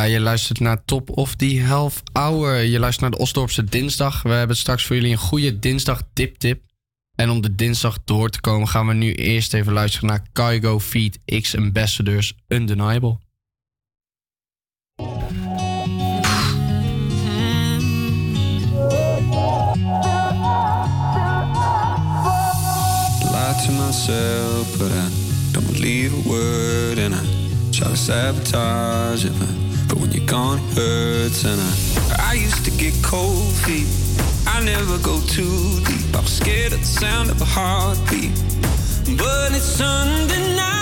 Ja, je luistert naar Top of the Half Hour. Je luistert naar de Osdorpse Dinsdag. We hebben straks voor jullie een goede dinsdag tip tip En om de dinsdag door te komen gaan we nu eerst even luisteren naar Kygo Feed X Ambassadors Undeniable. myself, don't sabotage But when you're gone, hurts and I I used to get cold feet. I never go too deep. I was scared of the sound of a heartbeat. But it's Sunday night.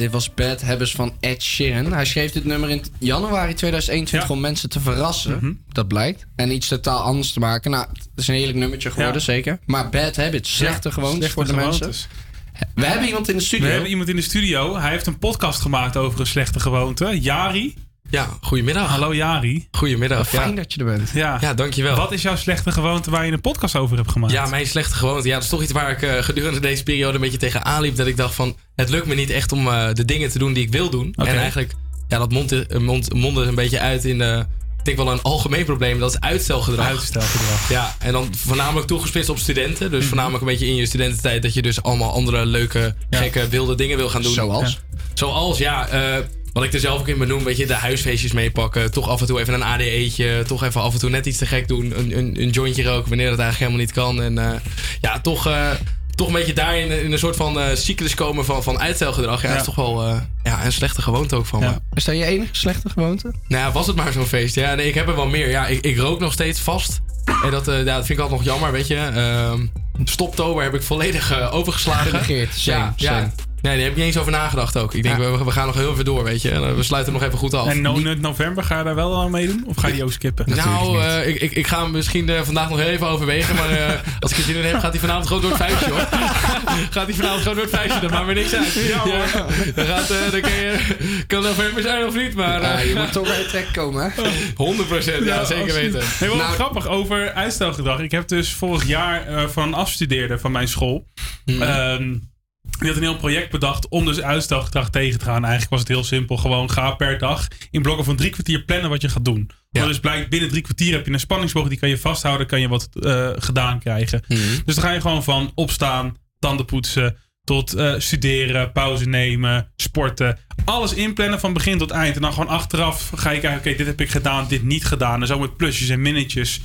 Dit was Bad Habits van Ed Sheeran. Hij schreef dit nummer in januari 2021 om mensen te verrassen. Mhm. Dat blijkt. En iets totaal anders te maken. Nou, het is een heerlijk nummertje geworden, Ja. zeker. Maar Bad Habits, slechte Ja, gewoontes slechte voor de gewoontes. mensen. We hebben iemand in de studio. We hebben iemand in de studio. Hij heeft een podcast gemaakt over een slechte gewoonte. Jari. Ja, goedemiddag. Hallo Jari. Goedemiddag. Fijn ja. dat je er bent. Ja. ja, dankjewel. Wat is jouw slechte gewoonte waar je een podcast over hebt gemaakt? Ja, mijn slechte gewoonte. Ja, dat is toch iets waar ik eh, gedurende deze periode een beetje tegenaan liep. Dat ik dacht van, het lukt me niet echt om eh, de dingen te doen die ik wil doen. En eigenlijk, ja, dat mondde, eh, mond, mondde een beetje uit in, eh, ik denk wel een algemeen probleem. Dat is uitstelgedrag. Uitstelgedrag. Ja, en dan voornamelijk toegespitst op studenten. Mhm. Dus voornamelijk een beetje in je studententijd dat je dus allemaal andere leuke, gekke, wilde dingen wil gaan doen. Zoals? Ja. Zoals, ja, wat ik er zelf ook in benoem, weet je, de huisfeestjes meepakken. Toch af en toe even een ADE'tje. Toch even af en toe net iets te gek doen. Een, een, een jointje roken wanneer dat eigenlijk helemaal niet kan. En ja, toch, toch een beetje daarin in een soort van eh, cyclus komen van, van uitstelgedrag. Ja, Ja. dat is toch wel eh, ja, een slechte gewoonte ook van me. Is dat je enige slechte gewoonte? Nou ja, was het maar zo'n feest. Ja, nee, ik heb er wel meer. Ja, ik, ik rook nog steeds vast. En dat, eh, ja, dat vind ik altijd nog jammer, weet je. Stoptober heb ik volledig eh, overgeslagen. Genegeerd, same, ja. Nee, daar heb ik niet eens over nagedacht ook. Ik denk, we, we gaan nog heel even door, weet je. En, eh, we sluiten nog even goed af. En no, in november ga je daar wel aan meedoen? Of ga je die ook skippen? Nou, eh, ik, ik, ik ga hem misschien vandaag nog heel even overwegen. Maar eh, als ik er zin in heb, gaat hij vanavond gewoon door het vuistje hoor. gaat hij vanavond gewoon door het vuistje. Dat maakt me niks uit. Ja, hoor. dan, gaat, eh, dan kan, je, kan november zijn of niet. Maar, Ja, je moet toch bij je trek komen, hè? 100 procent, ja, zeker weten. Hey, wel Nou, grappig over uitstelgedrag. Ik heb dus vorig jaar eh, van een afstudeerde van mijn school. Ehm, die had een heel project bedacht om dus uitstelgedrag tegen te gaan. Eigenlijk was het heel simpel. Gewoon ga per dag in blokken van drie kwartier plannen wat je gaat doen. Maar dus blijkt binnen drie kwartier heb je een spanningsboog. Die kan je vasthouden. Kan je wat eh, gedaan krijgen. Mhm. Dus dan ga je gewoon van opstaan, tanden poetsen. Tot eh, studeren, pauze nemen, sporten. Alles inplannen van begin tot eind. En dan gewoon achteraf ga je kijken, oké, dit heb ik gedaan, dit niet gedaan. En zo met plusjes en minnetjes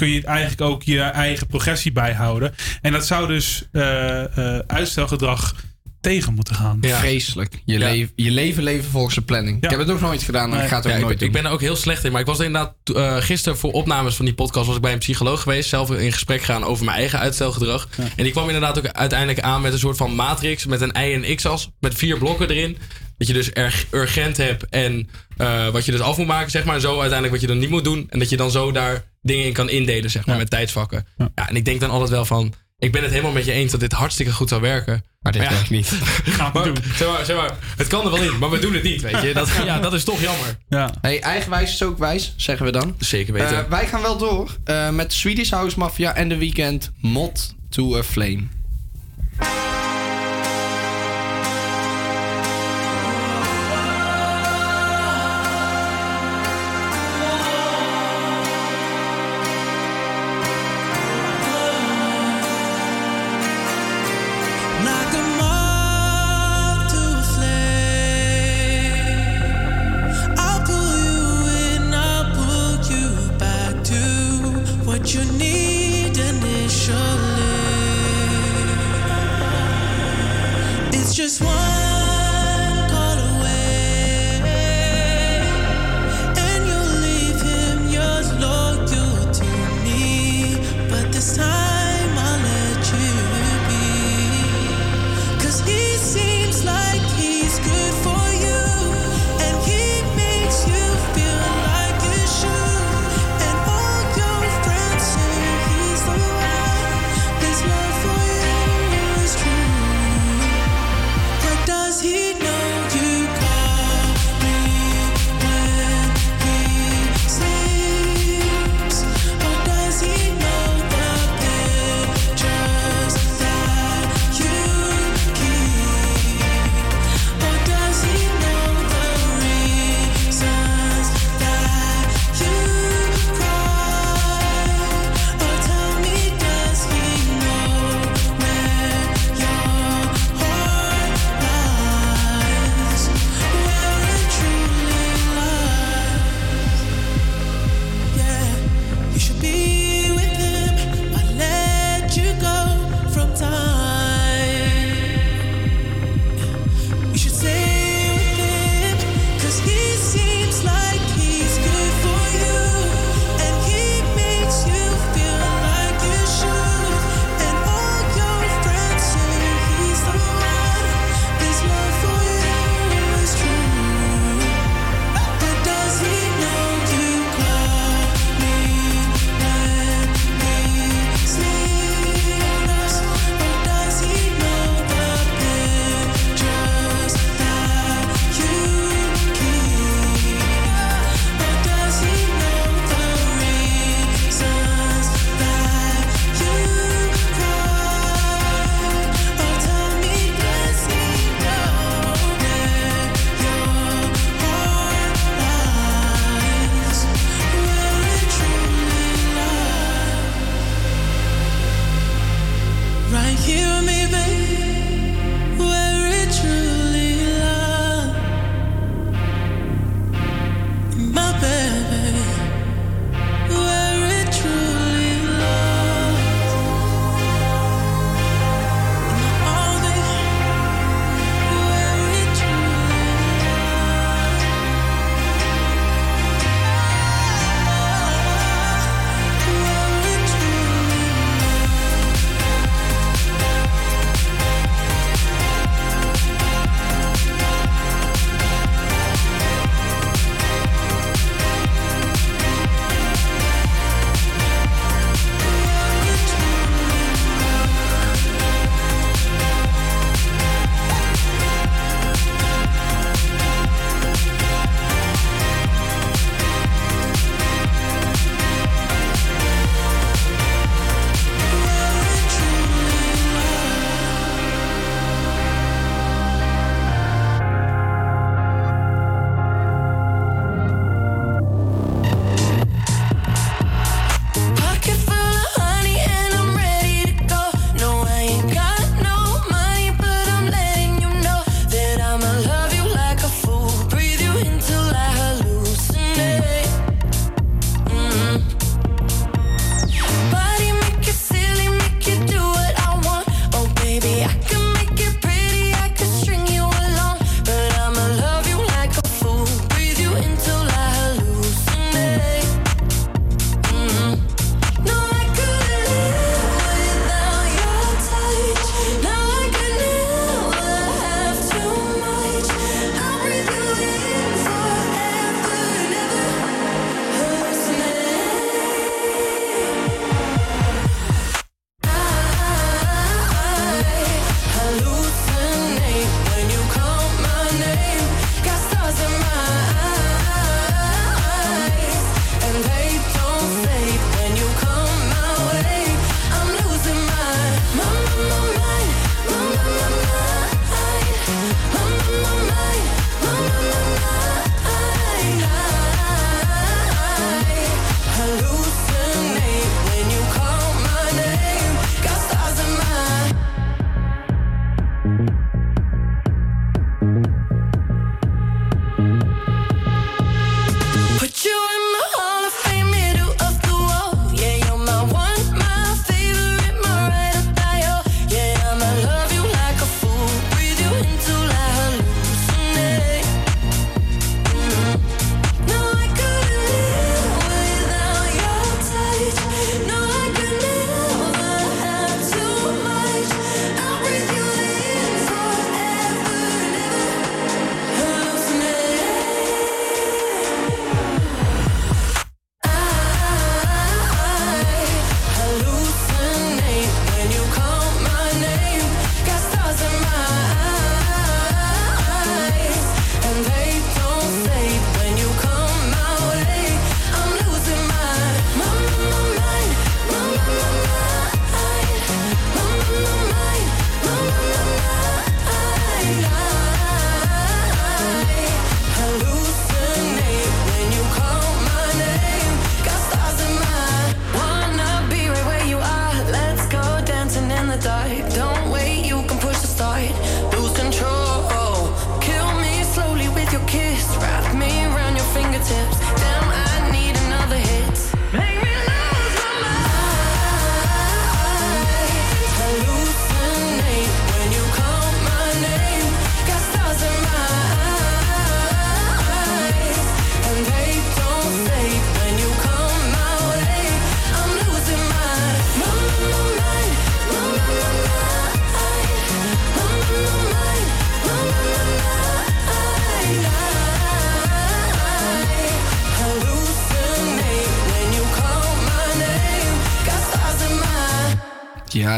kun je het eigenlijk ook je eigen progressie bijhouden. En dat zou dus eh, eh, uitstelgedrag tegen moeten gaan. Vreselijk. Je, Ja. leven, je leven leven volgens de planning. Ik heb het nog nooit gedaan en ik ga het ook Ja, ik, nooit doen. ik ben er ook heel slecht in. Maar ik was inderdaad eh, gisteren voor opnames van die podcast... was ik bij een psycholoog geweest. Zelf in gesprek gaan over mijn eigen uitstelgedrag. En die kwam inderdaad ook uiteindelijk aan met een soort van matrix... met een y- en x-as, met vier blokken erin. Dat je dus erg urgent hebt en eh, wat je dus af moet maken, zeg maar. En zo uiteindelijk wat je dan niet moet doen. En dat je dan zo daar dingen in kan indelen, zeg maar, met tijdsvakken. Ja. en ik denk dan altijd wel van... Ik ben het helemaal met je eens dat dit hartstikke goed zou werken. Maar dit ja, werkt niet. Gaan maar, zeg maar, zeg maar, het kan er wel in, maar we doen het niet, weet je. Dat, ja, dat is toch jammer. Ja. Hey, eigenwijs is ook wijs, zeggen we dan. Zeker weten. Eh, wij gaan wel door eh, met Swedish House Mafia en de weekend Mod to a Flame.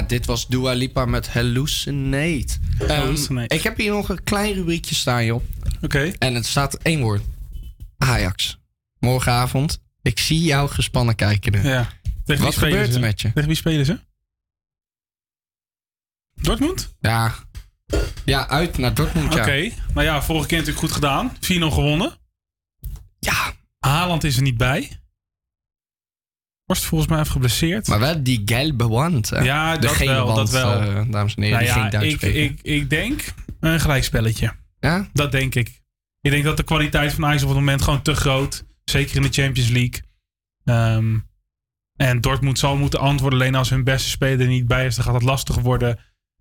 Ja, dit was Dua Lipa met Hallucinate. Hallucinate. ik heb hier nog een klein rubriekje staan, joh. Oké. En het staat één woord. Ajax. Morgenavond. Ik zie jou gespannen kijken nu. Ja. Tegen wie Wat spelen gebeurt ze? er met je? Tegen wie spelen ze? Dortmund? Ja. Ja, uit naar Dortmund, Oké. ja. Nou ja, vorige keer natuurlijk goed gedaan. 4-0 gewonnen. Ja. Haaland is er niet bij. Volgens mij even geblesseerd. Maar wel die gelbe wand. hè? Ja, dat wel, dat wel. eh, dames en heren, Nou die ja, Duits ik, spreken. ik, ik denk een gelijkspelletje. Ja? Dat denk ik. Ik denk dat de kwaliteit van Ajax op het moment gewoon te groot. Zeker in de Champions League. Ehm, en Dortmund zal moeten antwoorden. Alleen als hun beste speler er niet bij is, dan gaat het lastig worden.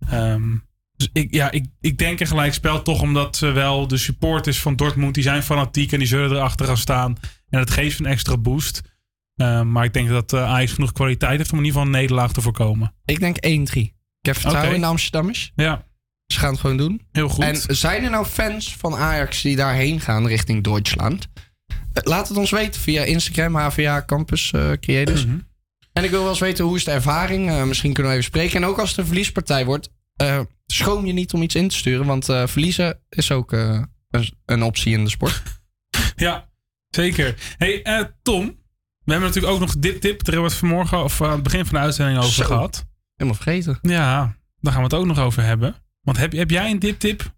Ehm, dus ik, ja, ik, ik denk een gelijkspel toch omdat ze wel de supporters van Dortmund, die zijn fanatiek en die zullen erachter gaan staan. En dat geeft een extra boost. Ehm, maar ik denk dat eh, Ajax genoeg kwaliteit heeft om in ieder geval een nederlaag te voorkomen. Ik denk 1-3. Ik heb vertrouwen in de Amsterdammers. Ja. Ze gaan het gewoon doen. Heel goed. En zijn er nou fans van Ajax die daarheen gaan richting Duitsland? Eh, Laat het ons weten via Instagram, HVA Campus eh, Creators. Mhm. En ik wil wel eens weten hoe is de ervaring. Eh, misschien kunnen we even spreken. En ook als het een verliespartij wordt, eh, schroom je niet om iets in te sturen. Want eh, verliezen is ook eh, een, een optie in de sport. Ja, zeker. Hey, eh, Tom. We hebben natuurlijk ook nog Dip Tip. Daar hebben we het vanmorgen of aan het begin van de uitzending over Zo. gehad. Helemaal vergeten. Ja, daar gaan we het ook nog over hebben. Want heb, heb jij een Dip Tip?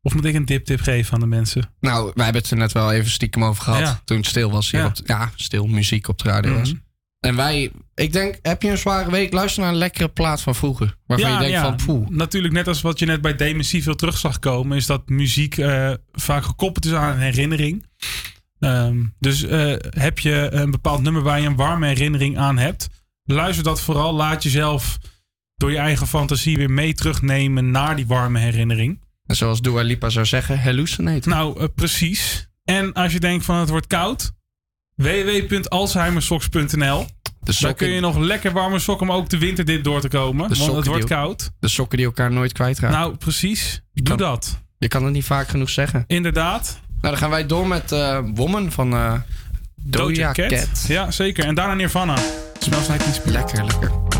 Of moet ik een Dip Tip geven aan de mensen? Nou, wij hebben het er net wel even stiekem over gehad. Ja. Toen het stil was hier Ja. op ja, stil muziek op de radio was. Mhm. En wij, ik denk, heb je een zware week? Luister naar een lekkere plaat van vroeger. Waarvan je denkt van, poeh. Natuurlijk, net als wat je net bij Dementie veel terug zag komen, is dat muziek eh, vaak gekoppeld is aan een herinnering. Ehm, dus eh, heb je een bepaald nummer waar je een warme herinnering aan hebt, luister dat vooral. Laat jezelf door je eigen fantasie weer mee terugnemen naar die warme herinnering. En zoals Dua Lipa zou zeggen, hallucinate. Nou, eh, precies. En als je denkt van het wordt koud, www.alzheimersocks.nl Daar sokken- kun je nog lekker warme sokken om ook de winterdip door te komen. De want het wordt die- koud. De sokken die elkaar nooit kwijtraken. Nou, precies. Doe kan- dat. Je kan het niet vaak genoeg zeggen. Inderdaad. Nou, dan gaan wij door met eh Woman van eh Doja Cat. Ja, zeker. En daarna Nirvana. Smells like teen spirit. Lekker, lekker.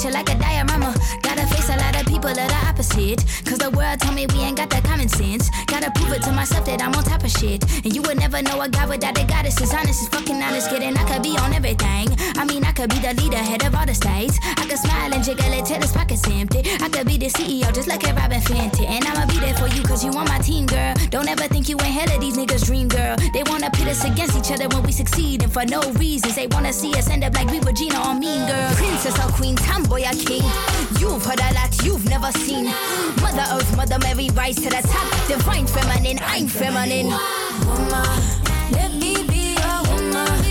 Picture like a diorama. Gotta face a lot of people that are opposite. Cause the world told me we ain't got the common sense. Gotta prove it to myself that I'm on top of shit. And you would never know a guy without a goddess is honest, is fucking honest. Kidding, I could be on everything. I mean, I could be the leader, head of all the states. I could smile and jiggle it till his pockets empty. I could be the CEO, just like a Robin Fenty. And I'ma be there for you, cause you on my team, girl. Don't ever think you ain't hell of these niggas' dream, girl wanna pit us against each other when we succeed and for no reasons. They wanna see us end up like we were Gina or Mean Girl. Princess or Queen, Tomboy or King. You've heard a lot you've never seen. Mother Earth, Mother Mary, rise to the top. Divine feminine, I'm feminine. Woman, let me be a woman.